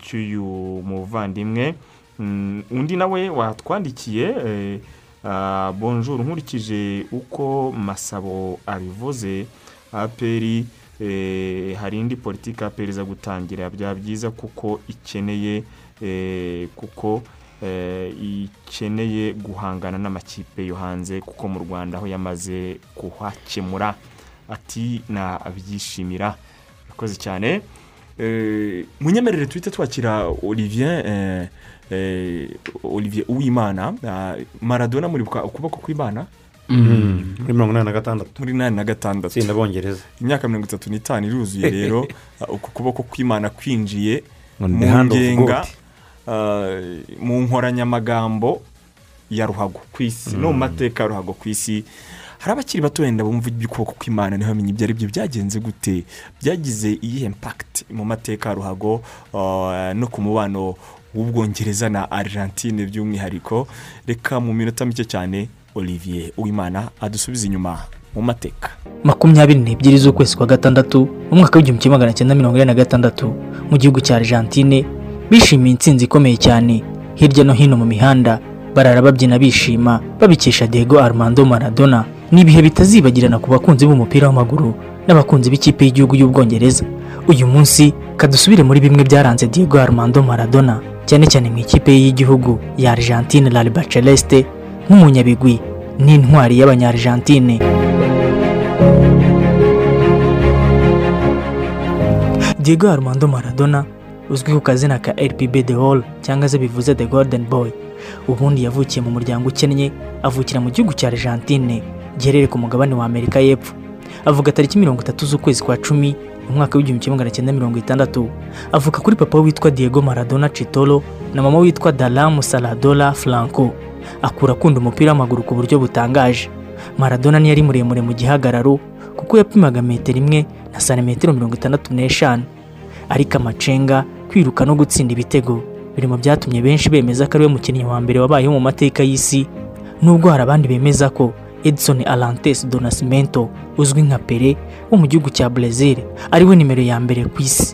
cy'uyu muvandimwe. Mm, undi nawe watwandikiye ah, bonjour nkurikije uko masabo abivuze. Aperi eh, hari indi politiki aperi iza gutangira. Byaba byiza kuko ikeneye eh, kuko ikeneye guhangana n'amakipe yo hanze kuko mu rwanda aho yamaze kuhakemura. Ati nabyishimira akoze cyane. Eh, munyemerere tuhite twakira olivier eh, eh, olivier uwimana. Ah, maradona muribuka ukuboko kw'imana? Muri mirongo inani na gatandatu. Muri inani na gatandatu. Itsinda bongereza imyaka mirongo itatu n'itanu iruzuye rero. Ah, uku kuboko kw'imana kwinjiye mu ngenga. Mu nkoranyamagambo ya ruhago ku isi no mu mateka ya ruhago ku isi hari abakiri bato wenda bumva iby'ukuboko kw'imana ntibamenye ibyo ari byo byagenze gute byagize iyihe impakiti mu mateka ya ruhago uh, no ku mubano w'ubwongereza na argentine by'umwihariko? Reka mu minota mike cyane olivier uwimana adusubize inyuma mu mateka. Makumyabiri n'ebyiri z'ukwezi kwa gatandatu mu mwaka w'igihumbi kimwe magana cyenda mirongo ine na gatandatu mu gihugu cya argentine bishimiye intsinzi ikomeye cyane. Hirya no hino mu mihanda barara babyina bishima babikesha Diego Armando Maradona. Ni ibihe bitazibagirana ku bakunzi b'umupira w'amaguru n'abakunzi b'ikipe y'igihugu y'ubwongereza? Uyu munsi kadusubire muri bimwe byaranze Diego Armando Maradona cyane cyane mu ikipe y'igihugu ya Argentine La Liga Celeste nk'umunyabigwi n'intwari y'abanyargentine. Diego Armando Maradona uzwi ku kazina ka RPB The Hall cyangwa se bivuze The Golden Boy. Ubundi yavukiye mu muryango ukennye avukira mu gihugu cya Argentine giherereye ku mugabane wa Amerika y'Epfo. Avuga tariki mirongo itatu z'ukwezi kwa cumi mu mwaka w'igihumbi kimwe magana cyenda mirongo itandatu. Avuka kuri papa witwa Diego Maradona Chitolo na mama witwa Dalam Saladola Franco. Akura akunda umupira w'amaguru ku buryo butangaje. Maradona ntiyari muremure mu gihagararo kuko yapimaga metero imwe na santimetero mirongo itandatu n'eshanu. Ariko amacenga kwiruka no gutsinda ibitego. Biri mu byatumye benshi bemeza ko ari we mukinnyi wa mbere wabayeho mu mateka y'isi nubwo hari abandi bemeza ko Edson Arantes do Nascimento uzwi nka Pele wo mu gihugu cya Brazil ari we nimero ya mbere ku isi.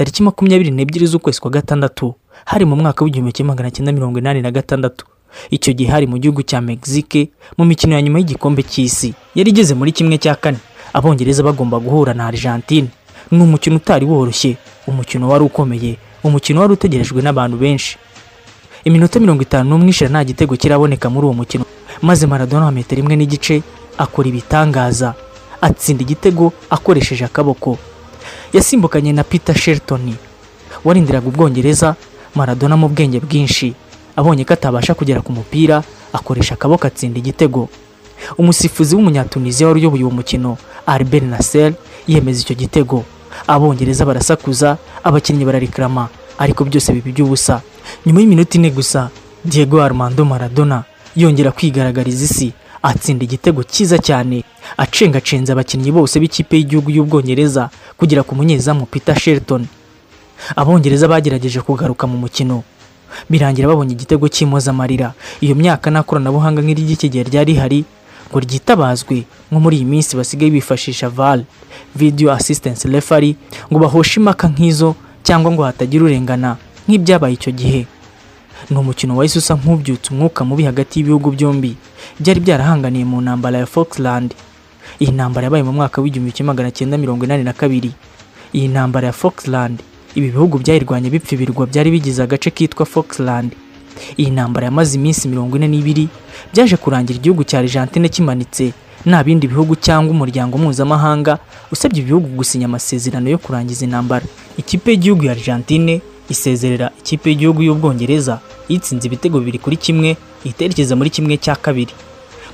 Tariki makumyabiri n'ebyiri z'ukwezi kwa gatandatu hari mu mwaka w'igihumbi kimwe magana cyenda mirongo inani na gatandatu. Icyo gihe hari mu gihugu cya Mexique mu mikino ya nyuma y'igikombe cy'isi yari igeze muri kimwe cya kane. Abongereza bagomba guhura na Argentine. Ni umukino utari woroshye umukino wari ukomeye umukino wari utegerejwe n'abantu benshi. Iminota mirongo itanu n'umwe ishira nta gitego kiraboneka muri uwo mukino. Maze Maradona wa metero imwe n'igice akora ibitangaza. Atsinda igitego akoresheje akaboko. Yasimbukanye na Peter Shelton. Warindiraga ubwongereza Maradona mu bwenge bwinshi. Abonye ko atabasha kugera ku mupira akoresha akaboko atsinda igitego. Umusifuzi w'umunyatuniziya wari uyoboye uwo mukino Albert Nasser yemeza icyo gitego. Abongereza barasakuza abakinnyi bararikarama ariko byose biba iby'ubusa. Nyuma y'iminota ine gusa Diego Armando Maradona yongera kwigaragariza isi atsinda igitego cyiza cyane. Acengacenza abakinnyi bose b'ikipe y'igihugu y'ubwongereza kugera ku munyezamu Peter Shelton. Abongereza bagerageje kugaruka mu mukino. Birangira babonye igitego cy'impozamarira. Iyo myaka nta koranabuhanga nk'iry'iki gihe ryari rihari ngo ryitabazwe nko muri iyi minsi basigaye bifashisha VAR video assistance referee ngo bahoshe impaka nk'izo cyangwa ngo hatagira urengana nk'ibyabaye icyo gihe. Ni umukino wahise usa nk'ubyutse umwuka mubi hagati y'ibihugu byombi. Byari byarahanganiye mu ntambara ya Falkland iyi ntambara yabaye mu mwaka w'igihumbi kimwe magana cyenda mirongo inani na kabiri. Iyi ntambara ya Falkland ibi bihugu byayirwanya bipfa ibirwa byari bigize agace kitwa Falkland iyi ntambara yamaze iminsi mirongo ine n'ibiri byaje kurangira igihugu cya Argentine kimanitse. Nta bindi bihugu cyangwa umuryango mpuzamahanga usabye ibihugu gusinya amasezerano yo kurangiza intambara. Ikipe y'igihugu ya Argentine isezerera ikipe y'igihugu y'ubwongereza yitsinze ibitego bibiri kuri kimwe iterekeza muri kimwe cya kabiri.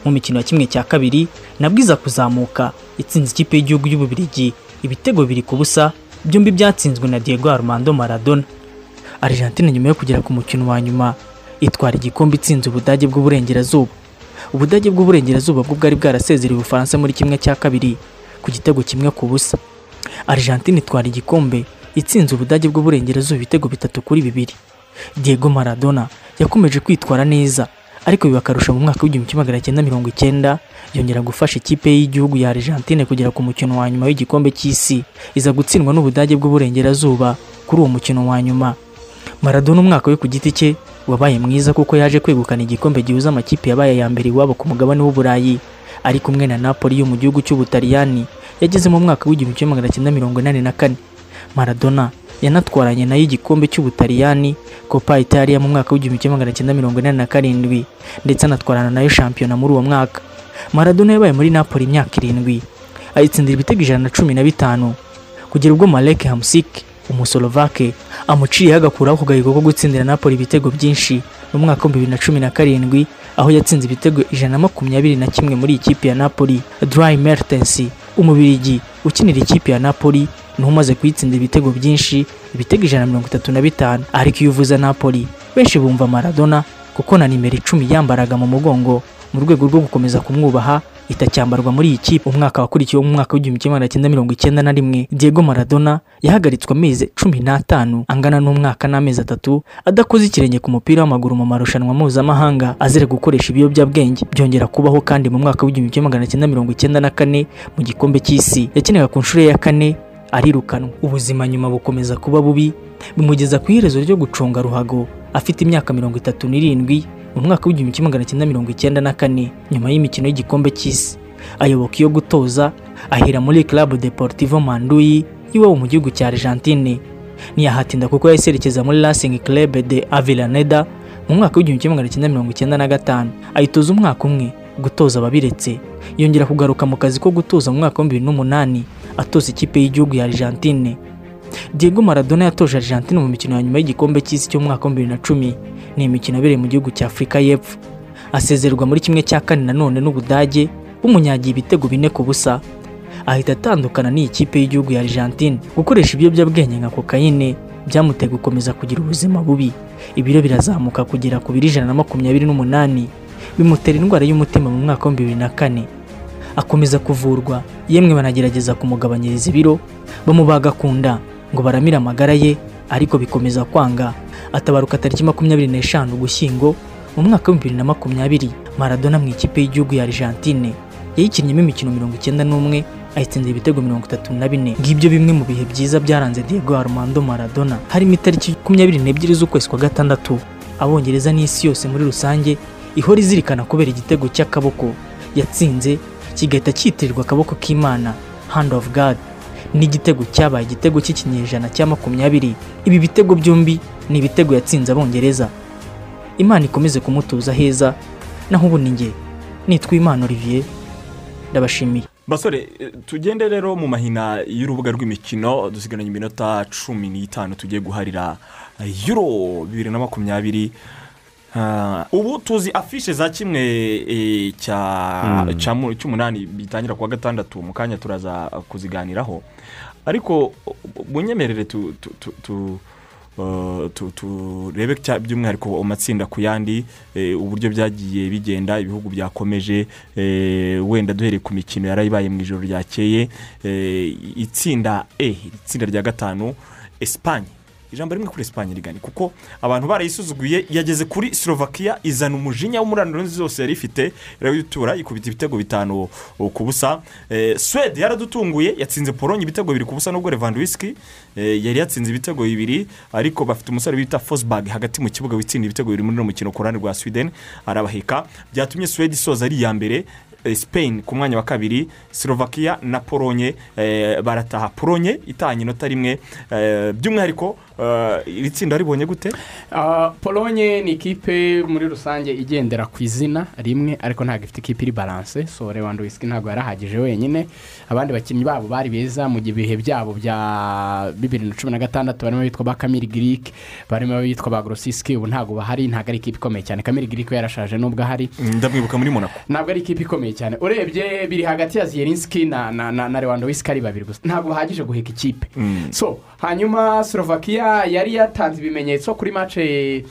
Mu mikino ya kimwe cya kabiri nabwo iza kuzamuka itsinze ikipe y'igihugu y'ububirigi ibitego bibiri ku busa byombi byatsinzwe na Diego Armando Maradona. Argentine nyuma yo kugera ku mukino wa nyuma itwara igikombe itsinze ubudage bw'uburengerazuba. Ubudage bw'uburengerazuba bwo bwari bwarasezereye ubufaransa muri kimwe cya kabiri ku gitego kimwe ku busa. Argentine itwara igikombe itsinze ubudage bw'uburengerazuba ibitego bitatu kuri bibiri. Diego Maradona yakomeje kwitwara neza ariko biba akarusho mu mwaka w'igihumbi kimwe magana cyenda mirongo icyenda yongera gufasha ikipe y'igihugu ya Argentine kugera ku mukino wa nyuma w'igikombe cy'isi. Iza gutsindwa n'ubudage bw'uburengerazuba kuri uwo mukino wa nyuma. Maradona umwaka we ku giti cye wabaye mwiza kuko yaje kwegukana igikombe gihuza amakipe yabaye ya mbere iwabo ku mugabane w'uburayi ari kumwe na Napoli yo mu gihugu cy'ubutaliyani yageze mu mwaka w'igihumbi kimwe magana cyenda mirongo inani na kane. Maradona yanatwaranye na yo igikombe cy'ubutaliyani Copa Italia mu mwaka w'igihumbi kimwe magana cyenda mirongo inani na karindwi ndetse anatwarana na yo shampiyona muri uwo mwaka. Maradona yabaye muri Napoli imyaka irindwi ayitsindira ibitego ijana na cumi na bitanu. Kugera ubwo Marek Hamsik umusolovake amuciyeho agakuraho ku gahigo ko gutsindira Napoli ibitego byinshi mu mwaka w'ibihumbi bibiri na cumi na karindwi aho yatsinze ibitego ijana na makumyabiri na kimwe muri ikipe ya Napoli Dry Mertens. Umubirigi ukinira ikipe ya Napoli ni we umaze kuyitsinda ibitego byinshi ibitego ijana na mirongo itatu na bitanu. Ariko iyo uvuze Napoli benshi bumva Maradona kuko na nimero icumi yambaraga mu mugongo mu rwego rwo gukomeza kumwubaha itacyambarwa muri iyi kipe. Umwaka wakurikiyeho mu mwaka w'igihumbi kimwe magana cyenda mirongo icyenda na rimwe Diego Maradona yahagaritswe amezi cumi n'atanu angana n'umwaka n'amezi atatu adakoze ikirenge ku mupira w'amaguru mu marushanwa mpuzamahanga azira gukoresha ibiyobyabwenge. Byongera kubaho kandi mu mwaka w'igihumbi kimwe magana cyenda mirongo icyenda na kane mu gikombe cy'isi yakinaga ku nshuro ya kane arirukanwa. Ubuzima nyuma bukomeza kuba bubi bimugeza ku iherezo ryo guconga ruhago. Afite imyaka mirongo itatu n'irindwi mu mwaka w'igihumbi kimwe magana cyenda mirongo icyenda na kane nyuma y'imikino y'igikombe cy'isi. Ayoboka iyo gutoza ahera muri Club Deportivo Manduyi iwabo mu gihugu cya Argentine. Ntiyahatinda kuko yahise yerekeza muri Racing Club de Avellaneda mu mwaka w'igihumbi kimwe magana cyenda mirongo icyenda na gatanu. Ayitoza umwaka umwe gutoza ababiretse. Yongera kugaruka mu kazi ko gutoza mu mwaka w'ibihumbi bibiri n'umunani atoza ikipe y'igihugu ya Argentine. Diego Maradona yatoje Argentine mu mikino ya nyuma y'igikombe cy'isi cyo mu mwaka w'ibihumbi bibiri na cumi. Ni imikino yabereye mu gihugu cya Afurika y'Epfo. Asezererwa muri kimwe cya kane nanone n'Ubudage bumunyagiye ibitego bine ku busa. Ahita atandukana n'iyi kipe y'igihugu ya Argentine. Gukoresha ibiyobyabwenge nka kokayine byamuteye gukomeza kugira ubuzima bubi. Ibiro birazamuka kugera ku biro ijana na makumyabiri n'umunani. Bimutera indwara y'umutima mu mwaka w'ibihumbi bibiri na kane. Akomeza kuvurwa. Yemwe banagerageza kumugabanyiriza ibiro. Bamubaga ku nda ngo baramire amagara ye. Ariko bikomeza kwanga. Atabaruka tariki makumyabiri n'eshanu ugushyingo mu mwaka w'ibihumbi bibiri na makumyabiri maradona mu ikipe y'igihugu ya argentine. Yayikinnyemo imikino mirongo icyenda n'umwe ayitsindira ibitego mirongo itatu na bine. Ngibyo bimwe mu bihe byiza byaranze diego armando maradona. Harimo itariki makumyabiri n'ebyiri z'ukwezi kwa gatandatu. Abongereza n'isi yose muri rusange ihora izirikana kubera igitego cy'akaboko. Yatsinze kigahita cyitirirwa akaboko k'imana. Hand of god. N'igitego cyabaye igitego cy'ikinyejana cya makumyabiri. Ibi bitego byombi ni ibitego yatsinze abongereza. Imana ikomeze kumutuza heza naho ubu ni njye. Nitwa imana olivier. Ndabashimiye. Basore tugende rero mu mahina y'urubuga rw'imikino dusigaranye iminota cumi n'itanu tugiye guharira euro bibiri na makumyabiri. Ubu tuzi afishe za kimwe eh, Mm. cya mu- cy'umunani bitangira kuwa gatandatu mu kanya turaza kuziganiraho ariko bunyemerere tu, tu, tu, tu Uh, tu- turebe cya- by'umwihariko amatsinda ku yandi eh, uburyo byagiye bigenda ibihugu byakomeje eh, wenda duhereye ku mikino yarayibaye mu ijoro ryakeye itsinda e itsinda rya gatanu esipanye ijambo rimwe kuri esipanye rigani. Kuko abantu barayisuzuguye yageze kuri slovakia izana umujinya w'umuraniro zose yari ifite irayitura ikubita ibitego bitanu ku busa. Eh, swede yaradutunguye yatsinze polonye ibitego bibiri ku busa nubwo revanduwisiki yari yatsinze ibitego bibiri ariko bafite umusore bita fosbag hagati mu kibuga witsinda ibitego bibiri muri uno mukino ku ruhande rwa sweden arabaheka. Byatumye swede isoza ari iya mbere eh, Spain ku mwanya wa kabiri slovakia na polonye eh, barataha. Polonye itahanye inota rimwe eh, by'umwihariko eh, iri tsinda ribonye gute? Ah, polonye ni ikipe muri rusange igendera ku izina rimwe ariko ntabwo ifite ikipe iri baranse so lewandowski ntabwo yarahagije wenyine. Abandi bakinnyi babo bari beza mu ibihe byabo bya bibiri na cumi na gatandatu. Barimo bitwa ba kamiri girike barimo bitwa ba gorosiski ubu ntabwo bahari ntabwo ari ikipe ikomeye cyane. Kamiri girike yarashaje nubwo ahari. Ndamwibuka muri monaco. Ntabwo ari ikipe ikomeye cyane. Urebye biri hagati ya ziyerinski na na na, na lewandowski ari babiri gusa. Ntabwo bahagije guheka ikipe. So hanyuma slovakia yari yatanze ibimenyetso kuri mace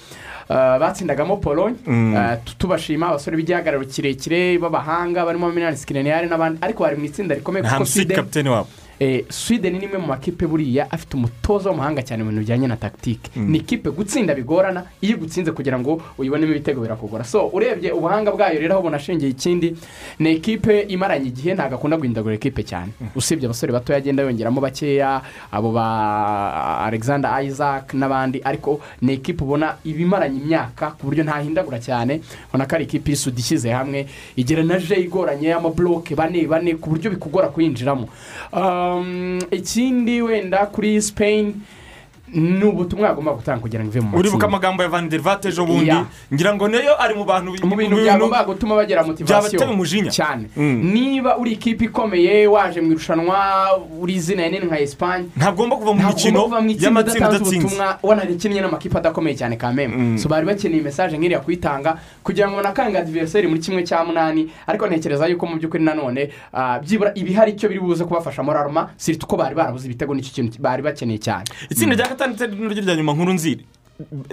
uh, batsindagamo polonye Mm. Tu- tubashima abasore b'igihagararo kirekire b'abahanga barimo minani sikireniyari n'abandi. Ariko bari mu itsinda rikomeye kuko musiki sweden eh, sweden ni imwe mu makipe buriya afite umutoza w'umuhanga cyane mu bintu bijyanye na tagitike Mm. ni ikipe gutsinda bigorana iyo igutsinze kugira ngo uyibonemo ibitego birakugora. So urebye ubuhanga bwayo rero aho bunashingiye ikindi ni ikipe imaranye igihe ntabwo akunda guhindagura ikipe cyane. Usibye abasore bato agenda yongeramo bakeya abo ba alexander isaac n'abandi ariko ni ikipe ubona iba imaranye imyaka ku buryo ntahindagura cyane. Ubona ko ari ikipe y'isudu ishyize hamwe igira na je igoranye y'amabloke bane bane ku buryo bikugora kuyinjiramo. Um, ikindi wenda kuri spain ni ubutumwa yagomba gutanga kugira ngo ive mu uribuka matsinda. amagambo ya van der vate ejo bundi. Ngira ngo na yo ari mu bantu mu bintu byagomba gutuma bagira motivasiyo cyane. Niba uri ikipe ikomeye waje mu irushanwa uri izina rinini nka esipanye ntagomba kuva mu mikino y'amatsinda udatsinze wanarikinnye n'amakipe adakomeye cyane ka meme. So bari bakeneye mesaje nk'iriya kuyitanga kugira ngo banakanga adiveriseri muri kimwe cya munani ariko ntekereza yuko mu by'ukuri nanone ah, byibura ibihari icyo biri buze kubafasha. Moraruma sirita uko bari barabuze ibitego ni cyo kintu bari bakeneye cyane. Itsinda rya gatandatu naryo rya nyuma nkuru nzira.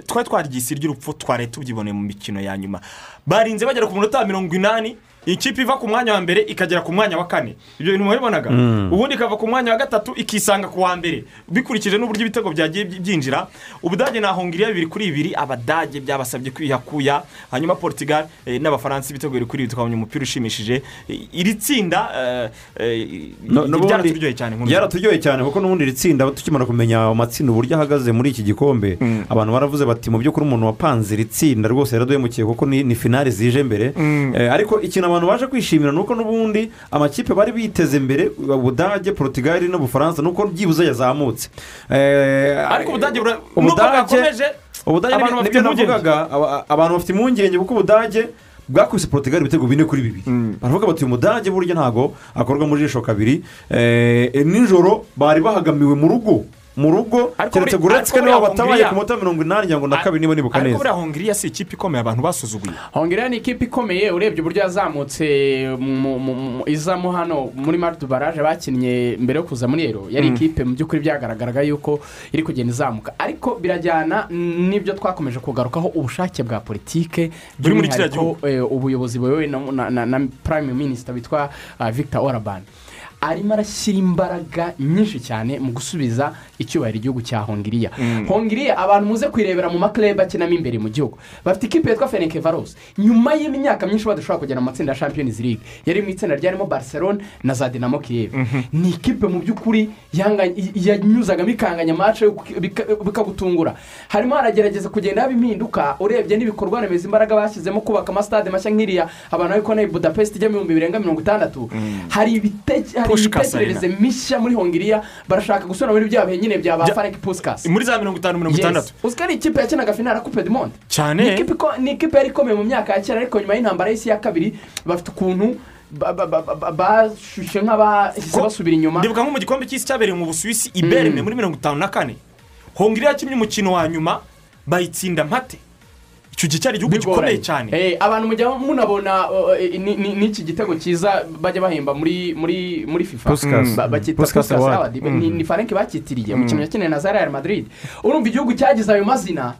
Twari twagiye isi ry'urupfu twari tubyiboneye mu mikino ya nyuma. Barinze bagera ku munota wa mirongo inani ikipe iva ku mwanya wa mbere ikagera ku mwanya wa kane. Ibyo bintu mubibonaga Mm. ubundi ikava ku mwanya wa gatatu ikisanga ku wa mbere. Bikurikije n'uburyo ibitego byagiye by- byinjira ubudage na hongiriya bibiri kuri bibiri abadage byabasabye kwihakuya hanyuma portugal eh, n'abafaransa ibitego bibiri kuri bibiri tukabona umupira ushimishije. Eh, iri tsinda eh, eh, ryaraturyoheye cyane ryaraturyoheye cyane kuko n'ubundi iri tsinda tukimara kumenya amatsinda uburyo ahagaze muri iki gikombe. Abantu baravuze bati mu by'ukuri umuntu wapanze iri tsinda rwose yaraduhemukiye kuko ni, finale zije mbere. Eh, ariko ikintu abantu baje kwishimira ni uko n'ubundi amakipe bari biteze mbere ubudage portugal n'ubufaransa ni uko byibuze yazamutse. Eh, ariko ubudage ubudage bwakomeje abantu ni- bafite impungenge. abantu bafite impungenge kuko ubudage bwakubise portugal ibitego bine kuri bibiri. Baravuga bati uyu mudage burya ntabwo akorwa mu jisho kabiri. Eh, eh, nijoro bari bahagamiwe mu rugo. Mu rugo keretse ariko nibo buriya batabaye Hongiriya- ku munota mirongo inani ngira ngo na kabiri niba nibuka ariko neza. buriya hongiriya si ikipe ikomeye abantu basuzuguye. Hongera ni ikipe ikomeye urebye uburyo yazamutse mu- mu- mu- izamo hano muri mardu baraje bakinnye mbere yo kuza muri ero yari Mm. ikipe mu by'ukuri byagaragaraga yuko iri kugenda izamuka. Ariko birajyana n'ibyo twakomeje kugarukaho ubushake bwa politike Buri muri kiriya by'umwihariko eh, ubuyobozi buyobowe na, na, na, na prime minister witwa uh, victor oraban arimo arashyira imbaraga nyinshi cyane mu gusubiza icyubahiro igihugu cya hongiriya. Mm. hongiriya abantu muze kwirebera mu maklebe akinamo imbere mu gihugu. Bafite ikipe yitwa ferenke varos. Nyuma y'imyaka myinshi badashobora kugera mu matsinda ya champions league. Yari mu itsinda ryarimo barcelone na za dinamo kiyev ni ikipe mu by'ukuri yanyuzagamo ikanganya amace bikagutungura. Harimo haragerageza kugenda haba impinduka urebye n'ibikorwa remezo imbaraga bashyizemo kubaka amasitade mashya nk'iriya abantu bari kubona budapest ijya mu bihumbi birenga mirongo itandatu. Hari ibite- hari Pushkas imitekerereze mishya muri hongiriya barashaka gusubira muri bya bihe nyine bya ba frank puskas. Muri za mirongo itanu mirongo itandatu. Ko ari ikipe yakinaga finale coupe du monde Cyane. Ni ikipe yari ikomeye mu myaka ya kera ariko nyuma y'intambara y'isi ya kabiri bafite ukuntu ba- ba- ba- ba- bashushe nk'abahise basubira inyuma. ndibuka nko mu gikombe cy'isi cyabereye mu busuwisi i berine muri mirongo itanu na kane. Hongiriya yakinnye umukino wa nyuma bayitsinda mpate. Icyo gihe cyari igihugu gikomeye cyane Eh, abantu mujya munabona eh, ni- ni- n'iki gitego cyiza bajya bahemba muri muri muri fifa Puskas. Ba- bacyita Puskas Puskas Award. Award. Mm. ni ni frank bacyitiriye Mm. umukino yakeneye na za real madrid urumva igihugu cyagize ayo mazina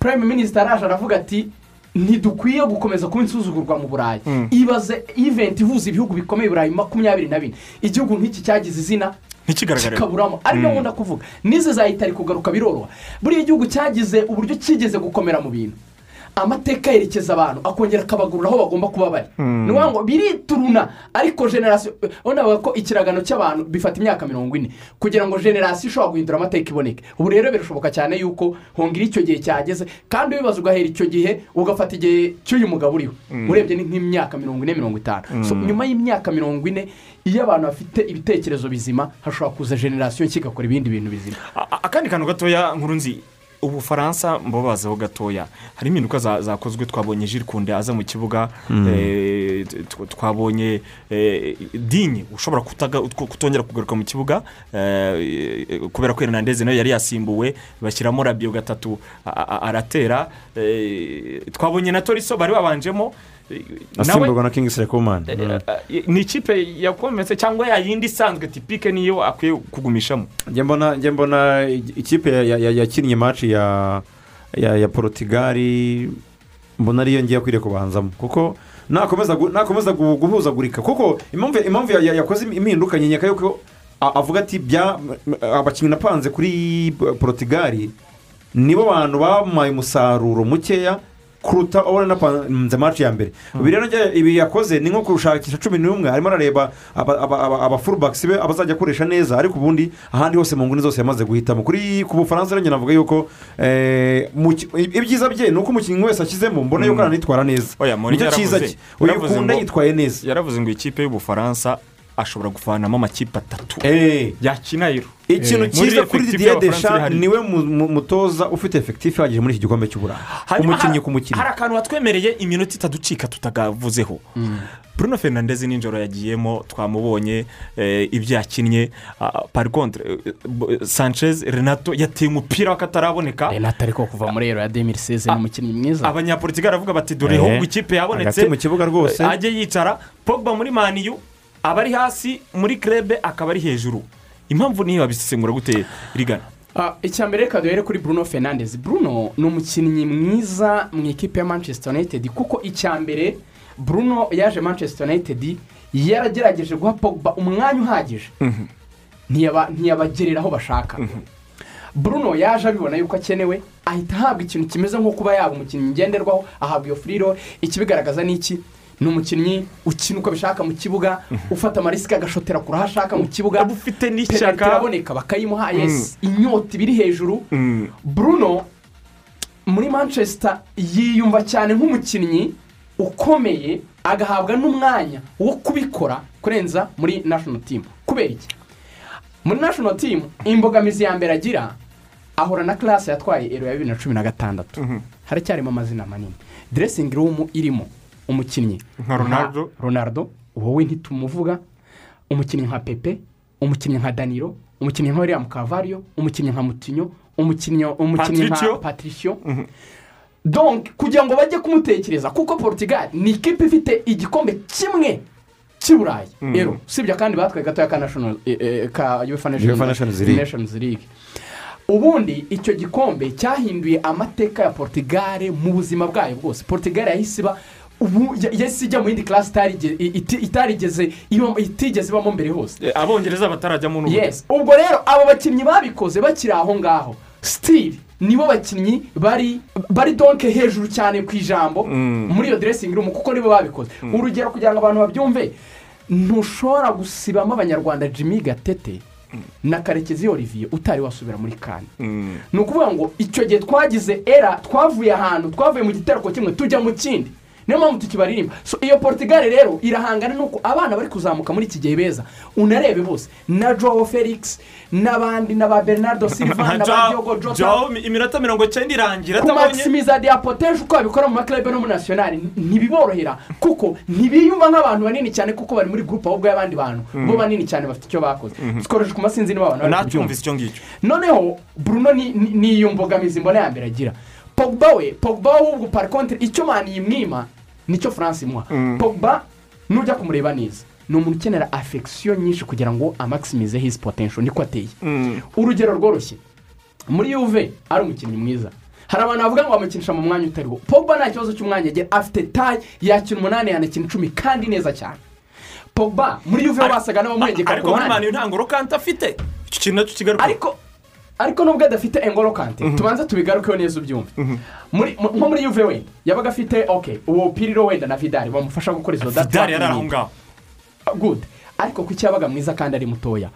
prime minister araje aravuga ati ntidukwiye gukomeza kuba insuzugurwa mu burayi ibaze event ihuza ibihugu bikomeye burayi makumyabiri na bine igihugu nk'iki cyagize izina ntikigaragare kikaburamo ari Mm. byo nkunda kuvuga n'izi zahita ari kugaruka biroroha. Buriya igihugu cyagize uburyo kigeze gukomera mu bintu. Amateka yerekeza abantu akongera akabagurura aho bagomba kuba bari. Mm. ni ukuvuga ngo birituruna. Ariko generasiyo urabona bavuga ko ikiragano cy'abantu bifata imyaka mirongo ine. Kugira ngo generasiyo ishobora guhindura amateka iboneke. Ubu rero birashoboka cyane yuko hongera icyo gihe cyageze. Kandi wibaza ugahera icyo gihe ugafata igihe cy'uyu mugabo uriho. Mm. urebye ni nk'imyaka mirongo ine mirongo itanu. So, Mm. nyuma y'imyaka mirongo ine iyo abantu bafite ibitekerezo bizima hashobora kuza generasiyo nshya igakora ibindi bintu bizima. Akandi kantu gatoya nkuru nzi ubufaransa mbabazaho gatoya hari impinduka za- zakozwe twabonye jiri kunde aza mu kibuga Mm. eh, twabonye eh, dinye ushobora kutongera kugaruka mu kibuga eh, kubera ko hernandez nawe yari yasimbuwe bashyiramo rabiyo gatatu aratera twabonye na toriso bari babanjemo asimburwa na kingi serekomani eh, ni ikipe yakometse cyangwa ya yindi isanzwe tipike niyo akwiye kugumishamo njye mbona ikipe ya- ya- ya- yakinnye maci ya porotigali mbona ariyo ngiye akwiriye kubanzamo kuko nakomeza gu- nakomeza gu- guhuzagurika kuko impamvu impamvu ya- ya- yakoze impinduka nyenyeka yuko avuga ati bya abakinnyi napanze kuri porotigali nibo bantu bamuhaye umusaruro mukeya kuruta ubona napanze maci ya mbere. Ibi rero njye- ibi yakoze ni nko kurushakisha cumi n'umwe. Arimo arareba aba- aba- aba- abafurubakisi be abazajya akoresha neza. Ariko ubundi ahandi hose mu nguni zose yamaze guhitamo. Kuri ku bufaransa rero navuga yuko eh, ibyiza bye ni uko umukinnyi wese ashyizemo mbona yuko Mm. aranitwara neza. Nicyo cyiza cye. Uyikunda yitwaye neza. yaravuze ngo ikipe y'ubufaransa ashobora kuvanamo amakipe atatu. Eh. yakina rero ikintu Muri cyiza kuri y'Abafaransa desha ni we mu- mu- mutoza ufite efekitifu ihagije muri iki gikombe cy'uburayi umukinnyi ku mukinnyi. hari akantu watwemereye iminota itaducika tutagavuzeho. Bruno fernandez nijoro yagiyemo twamubonye eh, ibyo yakinnye ah, par contre eh, bo- sanchez renato yateye umupira w'akataraboneka. Renata ariko kuva muri ero ya demiri seze ni umukinnyi mwiza. Abanyapolitiki baravuga bati dore Eh, ahubwo ikipe yabonetse. Mu kibuga rwose. eh, ajye yicara pogba muri maniyu aba ari hasi muri krebe akaba ari hejuru. Impamvu niyo babisesengura gute rigana. Ah, icya mbere reka duhere kuri bruno fernandez bruno ni umukinnyi mwiza mu ikipe ya manchester united kuko icya mbere bruno yaje manchester united yaragerageje guha pogba umwanya uhagije. Ntiyaba- ntiyabagerera aho bashaka. Bruno yaje abibona yuko akenewe ahita ahabwa ikintu kimeze nko kuba yaba umukinnyi ngenderwaho ahabwa iyo furiro ikibigaragaza ni iki? Ni umukinnyi ukina uko abishaka mu kibuga ufata amarisike agashotera kure aho ashaka mu kibuga. Ufite penaliti iraboneka bakayimuha. Yesi inyota ibiri hejuru. Bruno muri manchester yiyumva cyane nk'umukinnyi ukomeye agahabwa n'umwanya wo kubikora kurenza muri national team. Kubera iki? Muri national team imbogamizi ya mbere agira ahura na classe yatwaye ero ya bibiri na cumi na gatandatu. Haracyarimo amazina manini. Dressing room irimo. Umukinnyi Nka Ronaldo. ronaldo wowe ntitumuvuga umukinnyi nka pepe umukinnyi nka danilo umukinnyi nka william cavario umukinnyi nka mutinyo umukinnyi umukinnyi nka Patricio. patricio donc kugira ngo bajye kumutekereza kuko portugal ni ikipe ifite igikombe kimwe cy'i burayi Mhm. rero usibye kandi batwaye gatoya ka national eh, eh, ka League. nations league ubundi icyo gikombe cyahinduye amateka ya portugal mu buzima bwayo bwose portugal yahise iba ubu yahise ijya mu yindi iti- itarigeze itigeze ibamo mbere hose. Eh, abongereza batarajyamo n'ubu yes. Ubwo rero abo bakinnyi babikoze bakiri aho ngaho. Sitiri nibo bakinnyi bari bari donke hejuru cyane ku ijambo muri iyo dressing room kuko nibo babikoze. Urugero kugira ngo abantu babyumve ntushobora gusibamo abanyarwanda jimmy gatete na karekezi olivier utari wasubira muri kane ni ukuvuga ngo icyo gihe twagize era twavuye ahantu twavuye mu gitereko kimwe tujya mu kindi. Niyo mpamvu tukibaririmba so iyo portugal rero irahangana n'uko abana bari kuzamuka muri iki gihe beza. Unarebe bose. Na joao felix n'abandi na ba bernardo silva na ba diogo jota. Iminota mirongo icyenda irangira atabonye kumaximiza diyapoteje uko babikora mu makilabe no muri nasiyonari ntibiborohera. Kuko ntibiyumva nk'abantu banini cyane kuko bari muri gurupe ahubwo y'abandi bantu. Mhm. bo banini cyane bafite icyo bakoze. Mhm. zikoresha ku masinzi niba abantu bari kubyumva. noneho bruno ni iyo mbogamizi mbona ya mbere agira. Pogba we pogba ahubwo par contre icyo mani yimwima ni cyo france imuha pogba nujya kumureba neza. Ni umuntu ukenera afekisiyo nyinshi kugira ngo amakisimize his potential niko ateye urugero rworoshye. Muri yuve ari umukinnyi mwiza. Hari abantu bavuga ngo bamukinisha mu mwanya utariho pogba nta kibazo cy'umwanya agira. Afite tayi yakina umunani yanakina icumi kandi neza cyane. Pogba muri yuve basaga n'abamwegeka ku ariko muri ruhande mani nta afite. Icyo kintu na cyo kigaruka ariko nubwo adafite engoro kante tubanze tubigarukeho neza ubyumve. Muri- mu- nko muri yuve wenda yabaga afite ok uwo piriro wenda na vidari bamufasha gukora izo Vidal yari aho ngaho. good. Ariko kuki yabaga mwiza kandi ari mutoya?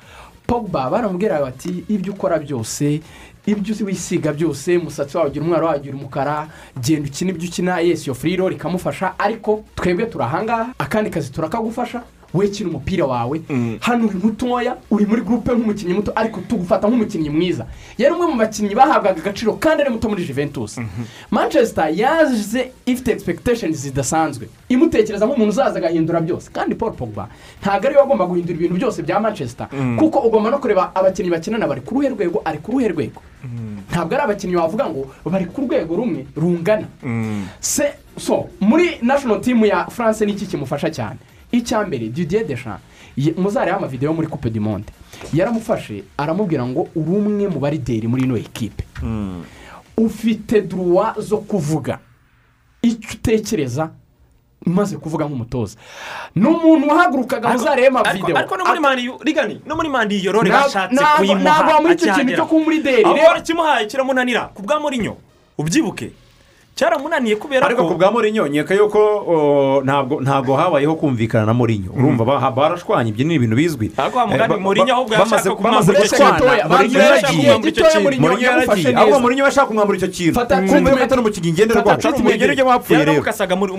Pogba baramubwira bati ibyo ukora byose ibyo wisiga byose umusatsi wawe ugira umwaro wagira umukara genda ukina ibyo ukina yesi iyo furiro rikamufasha ariko twebwe turi ahangaha akandi kazi turakagufasha. We kina umupira wawe hano uri mutoya uri muri gurupe nk'umukinnyi muto ariko tugufata nk'umukinnyi mwiza. Yari umwe mu bakinnyi bahabwaga agaciro kandi ari muto muri juventus. Manchester yaje ifite expectations zidasanzwe. Imutekereza nk'umuntu uzaza agahindura byose. Kandi paul pogba ntabwo ari we agomba guhindura ibintu byose bya manchester. Mm. kuko ugomba no kureba abakinnyi bakinana bari ku ruhe rwego ari ku ruhe rwego. Ntabwo ari abakinnyi wavuga ngo bari ku rwego rumwe rungana. Se so muri national team ya france ni iki kimufasha cyane? Icya mbere didier deschamps ye- muzarebe amavidewo muri coupe du monde. Yaramufashe aramubwira ngo uri umwe mu barideri muri ino ekipe. Ufite duruwa zo kuvuga. Icyo utekereza maze kuvuga nk'umutoza. Ni umuntu wahagurukaga muzarebe ariko amavidewo ariko no muri mani rigani no muri mani iyo rore Ntabwo- bashatse kuyimuha ntabwo muri icyo kintu cyo kuba umurideri, aho reba. barakimuhaye kiramunanira ku bwa murinyo ubyibuke. Cyaramunaniye kubera ariko ko ku bwa morinyo nkeka yuko ntabwo ntabwo habayeho kumvikana na morinyo urumva ba- barashwanye ibyo ni ibintu bizwi. Ariko mugani Eh, Mourinho ahubwo yashaka kumwambura icyo kintu. Mourinho yaragiye. ahubwo neza. morinyo yashaka kumwambura icyo kintu. Kumva yuko atari umukinnyi ngenderwaho Fata Mourinyo centimeter. ni byo bapfuye rero. Yaramukasaga muri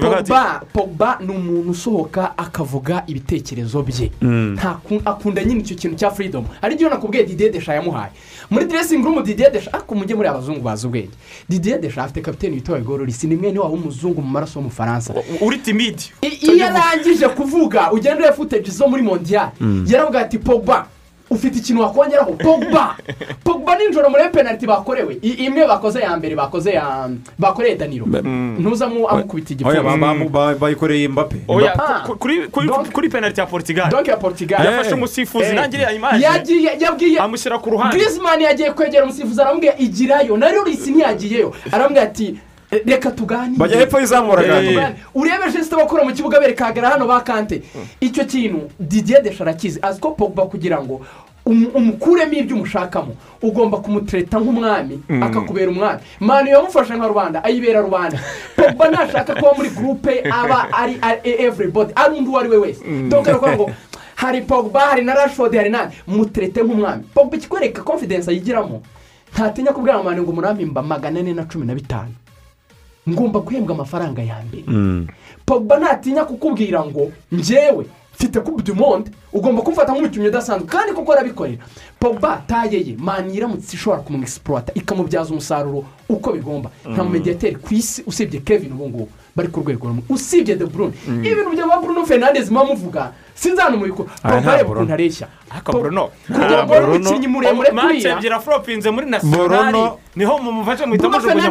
hagati pogba pogba ni umuntu usohoka akavuga ibitekerezo bye. Mm. Ntaku- akunda nyine icyo kintu cya freedom. Hari igihe nakubwiye didier desha yamuhaye. Muri dressing room didier desha ariko mujye muri abazungu bazi ubwenge. Didier desha afite kapiteni witwa igororisi ni mwene wabo w'umuzungu mu maraso w'umufaransa uri timidi iyo arangije kuvuga ugenda ureba footage zo muri mondiyari Mm. yaravuga ati pogba ufite ikintu wakongeraho. Pogba. Pogba nijoro muri penaliti bakorewe. Imwe bakoze ya mbere bakoze ya bakoreye daniro ntuzamo amukubita igipfunsi ba- ba- bayikoreye mbappe. Ah. ku- kuri kuri kuri penaliti ya portugal. Donke ya portugal. Yafashe umusifuzi Eh. nanjye iriya imaje yagiye yabwiye amushyira ku ruhande. Griezmann yagiye kwegera umusifuzi aramubwira igirayo na rurisi ntiyagiyeyo. Aramubwira ati "Eh, reka tuganire Bajya hepfo y'izamu baraganira. Eh, tuganire." urebe jesite bakora mu kibuga berekagara hano bakante. Icyo kintu didier desha arakizi azi ko pogba kugira ngo umu- umukuremo ibyo umushakamo ugomba kumutereta nk'umwami Mm. akakubera umwami. Manu yamufashe nka rubanda ayibera rubanda pogba nashaka kuba muri gurupe aba ari ari everybody ari undi uwo ari we wese. Mm. ngo hari pogba hari na rashford hari nani. Muterete nk'umwami. Pogba ikikwereka confidence ayigiramo ntatinya kubwira manu ngo murampimba magana ane na cumi na bitanu. Ngomba guhembwa amafaranga ya mbere. Pogba ntatinya kukubwira ngo njyewe mfite coupe du monde ugomba kumfata nk'umukinnyi udasanzwe. Kandi kuko arabikorera. Pogba taye ye mani iramutse ishobora kumwegisipuwata ikamubyaza umusaruro uko bigomba. Nta Mm. mumediyateri ku isi usibye kevin ubu ngubu bari ku rwego rumwe. Usibye de brune Mm. ibintu bya ba bruno fernandez muba muvuga sinzi hano mubikora Aya pogba Bruno. ukuntu areshya ariko bruno. Ngo ube umukinnyi muremure kuriya ebyiri afuropinze muri nasiyonari ni ho mumufashe muhita mujugunya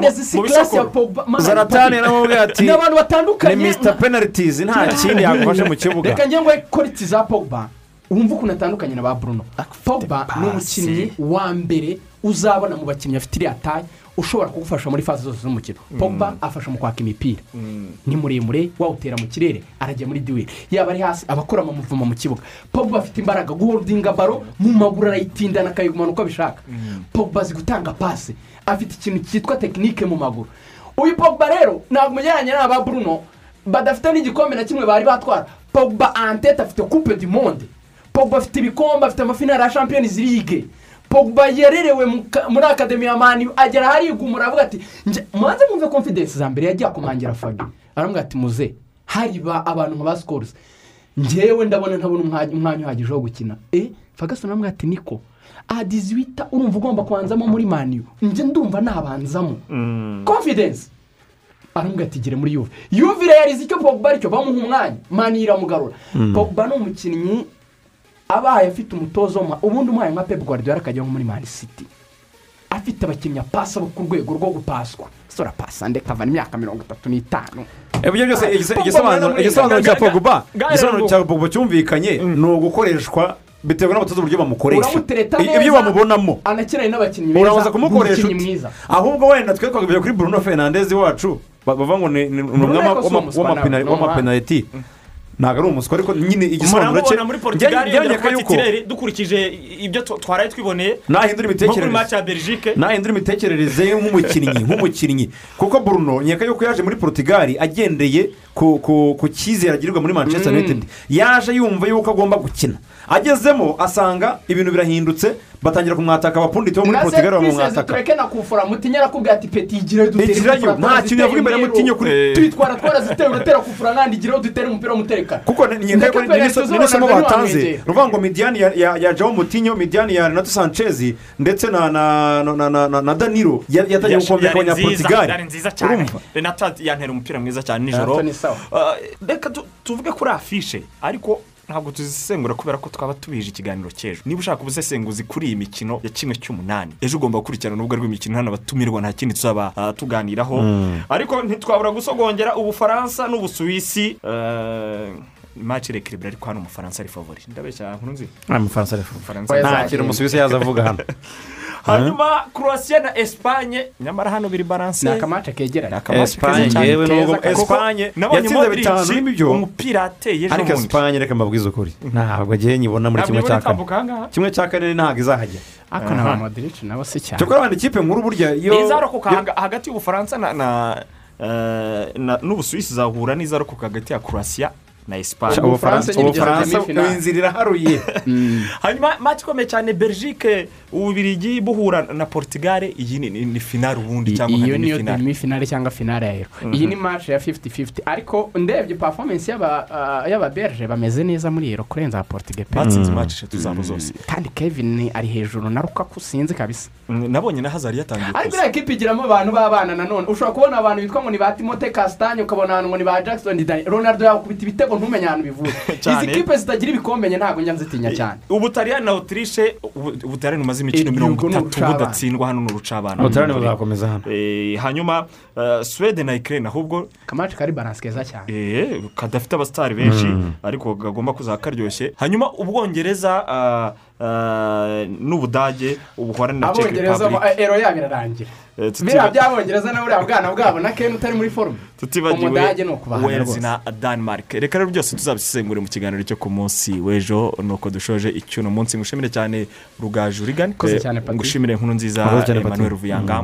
mu pogba Man, zaratani yaramubwiye ati ni abantu batandukanye. Ni misita penalitizi nta kindi yagufashe mu kibuga. Reka njye ngo koriti za pogba. Wumva ukuntu atandukanye na ba bruno. Pogba ni umukinnyi wa mbere uzabona mu bakinnyi afite iriya taye ushobora kugufasha muri faze zose z'umukino. Pogba afasha mu kwaka imipira. Ni muremure wawutera mu kirere arajya muri duweri yaba ari hasi abakora amamuvuma mu kibuga. Pogba afite imbaraga guholdinga baro mu maguru arayitindana akayigumana uko abishaka. Pogba azi gutanga pasi afite ikintu cyitwa tekinike mu maguru. Uyu pogba rero ntabwo umugereranya n'aba bruno badafite n'igikombe na kimwe bari batwara. Pogba antete afite coupe du monde. Pogba afite ibikombe afite amafinari ya champions league. Pogba yarerewe muri akademi ya mani agera harigumura avuga ati "Nje- mubanze mwumve confidence za mbere yagiye akumangira fagi aravuga ati muze. Hari ba abantu nka ba sikorosi ngewe ndabona ntabona umwanya uhagije wo gukina. E fagasoni aramubwira ati niko. Adizwita urumva ugomba kubanzamo muri maniyu njye ndumva nabanzamo. Confidence. Aramubwira ati gere muri yuve yuve irayariza icyo pogba ari cyo bamuha umwanya. Mani iramugarura. Mm. pogba ni umukinnyi abaye afite umutozo ubundi umuhaye nka pep guardiola akajya nko muri mani city. Afite abakinnyi apasa ku rwego rwo gupaswa. Sora pasa ndeka avana imyaka mirongo itatu n'itanu. Ibyo byose igisa- Pogba igisobanuro cya ga- igisobanuro cya pogba cyumvikanye ni ugukoreshwa biterwa n'abatoza uburyo bamukoresha. Ibyo bamubonamo anakeneye n'abakinnyi beza urabanza kumukoresha uti ahubwo wenda twe twakubwira kuri bruno fernandez wacu ba- bavuga ngo ni umwe w'amapenaliti ntabwo ari umuswa ariko nyine igisobanuro cye muri titireri dukurikije ibyo twaraye twiboneye. Nahindura imitekerereze ye nk'umukinnyi nk'umukinnyi. Kuko bruno nkeka yuko yaje muri portugal agendeye ku cyizere agirirwa muri manchester Mm. united. Yaje yumva yuko agomba gukina. Agezemo asanga ibintu birahindutse batangira kumwataka abapunditi bo muri kwiseze bamumwataka tureke na kufura mutinya arakubwira ati peti igireyo dutere kufura nta kintu yavuga imbere Mutinyo kuri- tuyitwara twaraziteye uratera kufura nandi igireyo dutere umupira w'umutekano. Kuko ni n'isomo batanze ruvuga ngo midiyani ya- jawo mutinyo midiyani ya renato sanchez ndetse na na na na na na na danilo. Ya- yatangiye yari nziza cyane. Renato yantera umupira mwiza cyane nijoro. Uh, reka tu- tuvuge kuri afishe ariko ntabwo tuzisesengura kubera ko twaba tubije ikiganiro cy'ejo niba ushaka ubusesenguzi kuri iyi mikino ya kimwe cy'umunani ejo ugomba gukurikirana urubuga rw'imikino hano abatumirwa nta kindi tuzaba uh, tuganiraho Mm. ariko ntitwabura gusogongera ubufaransa n'ubusuwisi uh, maci rekiribure ariko hano umufaransa ari favori ndabeshya nkuru nzi umufaransa ari Umufaransa- nta kintu umusubizi yaza avuga hano. Hanyuma croatia na esipanye nyamara hano biri baranse ni akamace kegeranye cyane, yewe nubwo nabonye yatsinze bitanu. umupira ateye ejo ariko bundi esipanye reka mbabwize ukuri. Ntabwo agiye nyibona muri kimwe cya kane kimwe cya kane ntabwo izahajya ariko na ba modirici nabo si cyane. Cyokora wenda ikipe nkuru burya iyo izarokoka haga- hagati y'ubufaransa na na eh, na- n'ubusuwisi izahura n'izarokoka hagati ya croatia na esipanye ubufaransa inzira iraharuye hanyuma maci ikomeye cyane belgique ububirigi buhura na portugal iyi ni- ni finale ubundi cyangwa iyo nka niyo finale demi finale cyangwa finale ya ero iyi ni match ya 50-50 ariko ndebye performance y'aba ah, y'ababerge bameze neza muri ero kurenza portugal pe batsinze match eshatu zabo zose kandi kevin ari hejuru na rukaku sinzi kabisa nabonye na hazari yatangiye ariko iriya kipe igiramo abantu b'abana nanone ushobora kubona abantu bitwa ngo ni ba timote kasitanye ukabona ahantu ngo ni ba jackson ronaldo yakubita ibitego ntumenye ahantu bivuye izi kipe zitagira ibikombe ntabwo njya nzitinya cyane. Ubutaliyani na otirishe ubu- ubutaliyani bumaze imikino mirongo itatu budatsindwa hano ni urucabana Ubutaliyani buzakomeza hano. Eh, hanyuma eh, suwede na ikirere ahubwo kamaci kari baranse keza cyane. Eh, kadafite abasitari benshi Mm. ariko kagomba kuzaba karyoshye hanyuma ubwongereza ah, n'ubudage ubuhorane na bo- republic. ero yabo irarangira Eh, biriya by'abongereza na buriya bwana bwabo na ken utari muri forume tutibagiwe ni rwose. na denmark. Reka rero byose tuzabisesengure mu kiganiro cyo ku munsi w'ejo. Nuko dushoje icyuno. Munsi ngushimire cyane rugaju cyane, Patrick. ngushimire nkuru nziza emmanuel ruvuyanga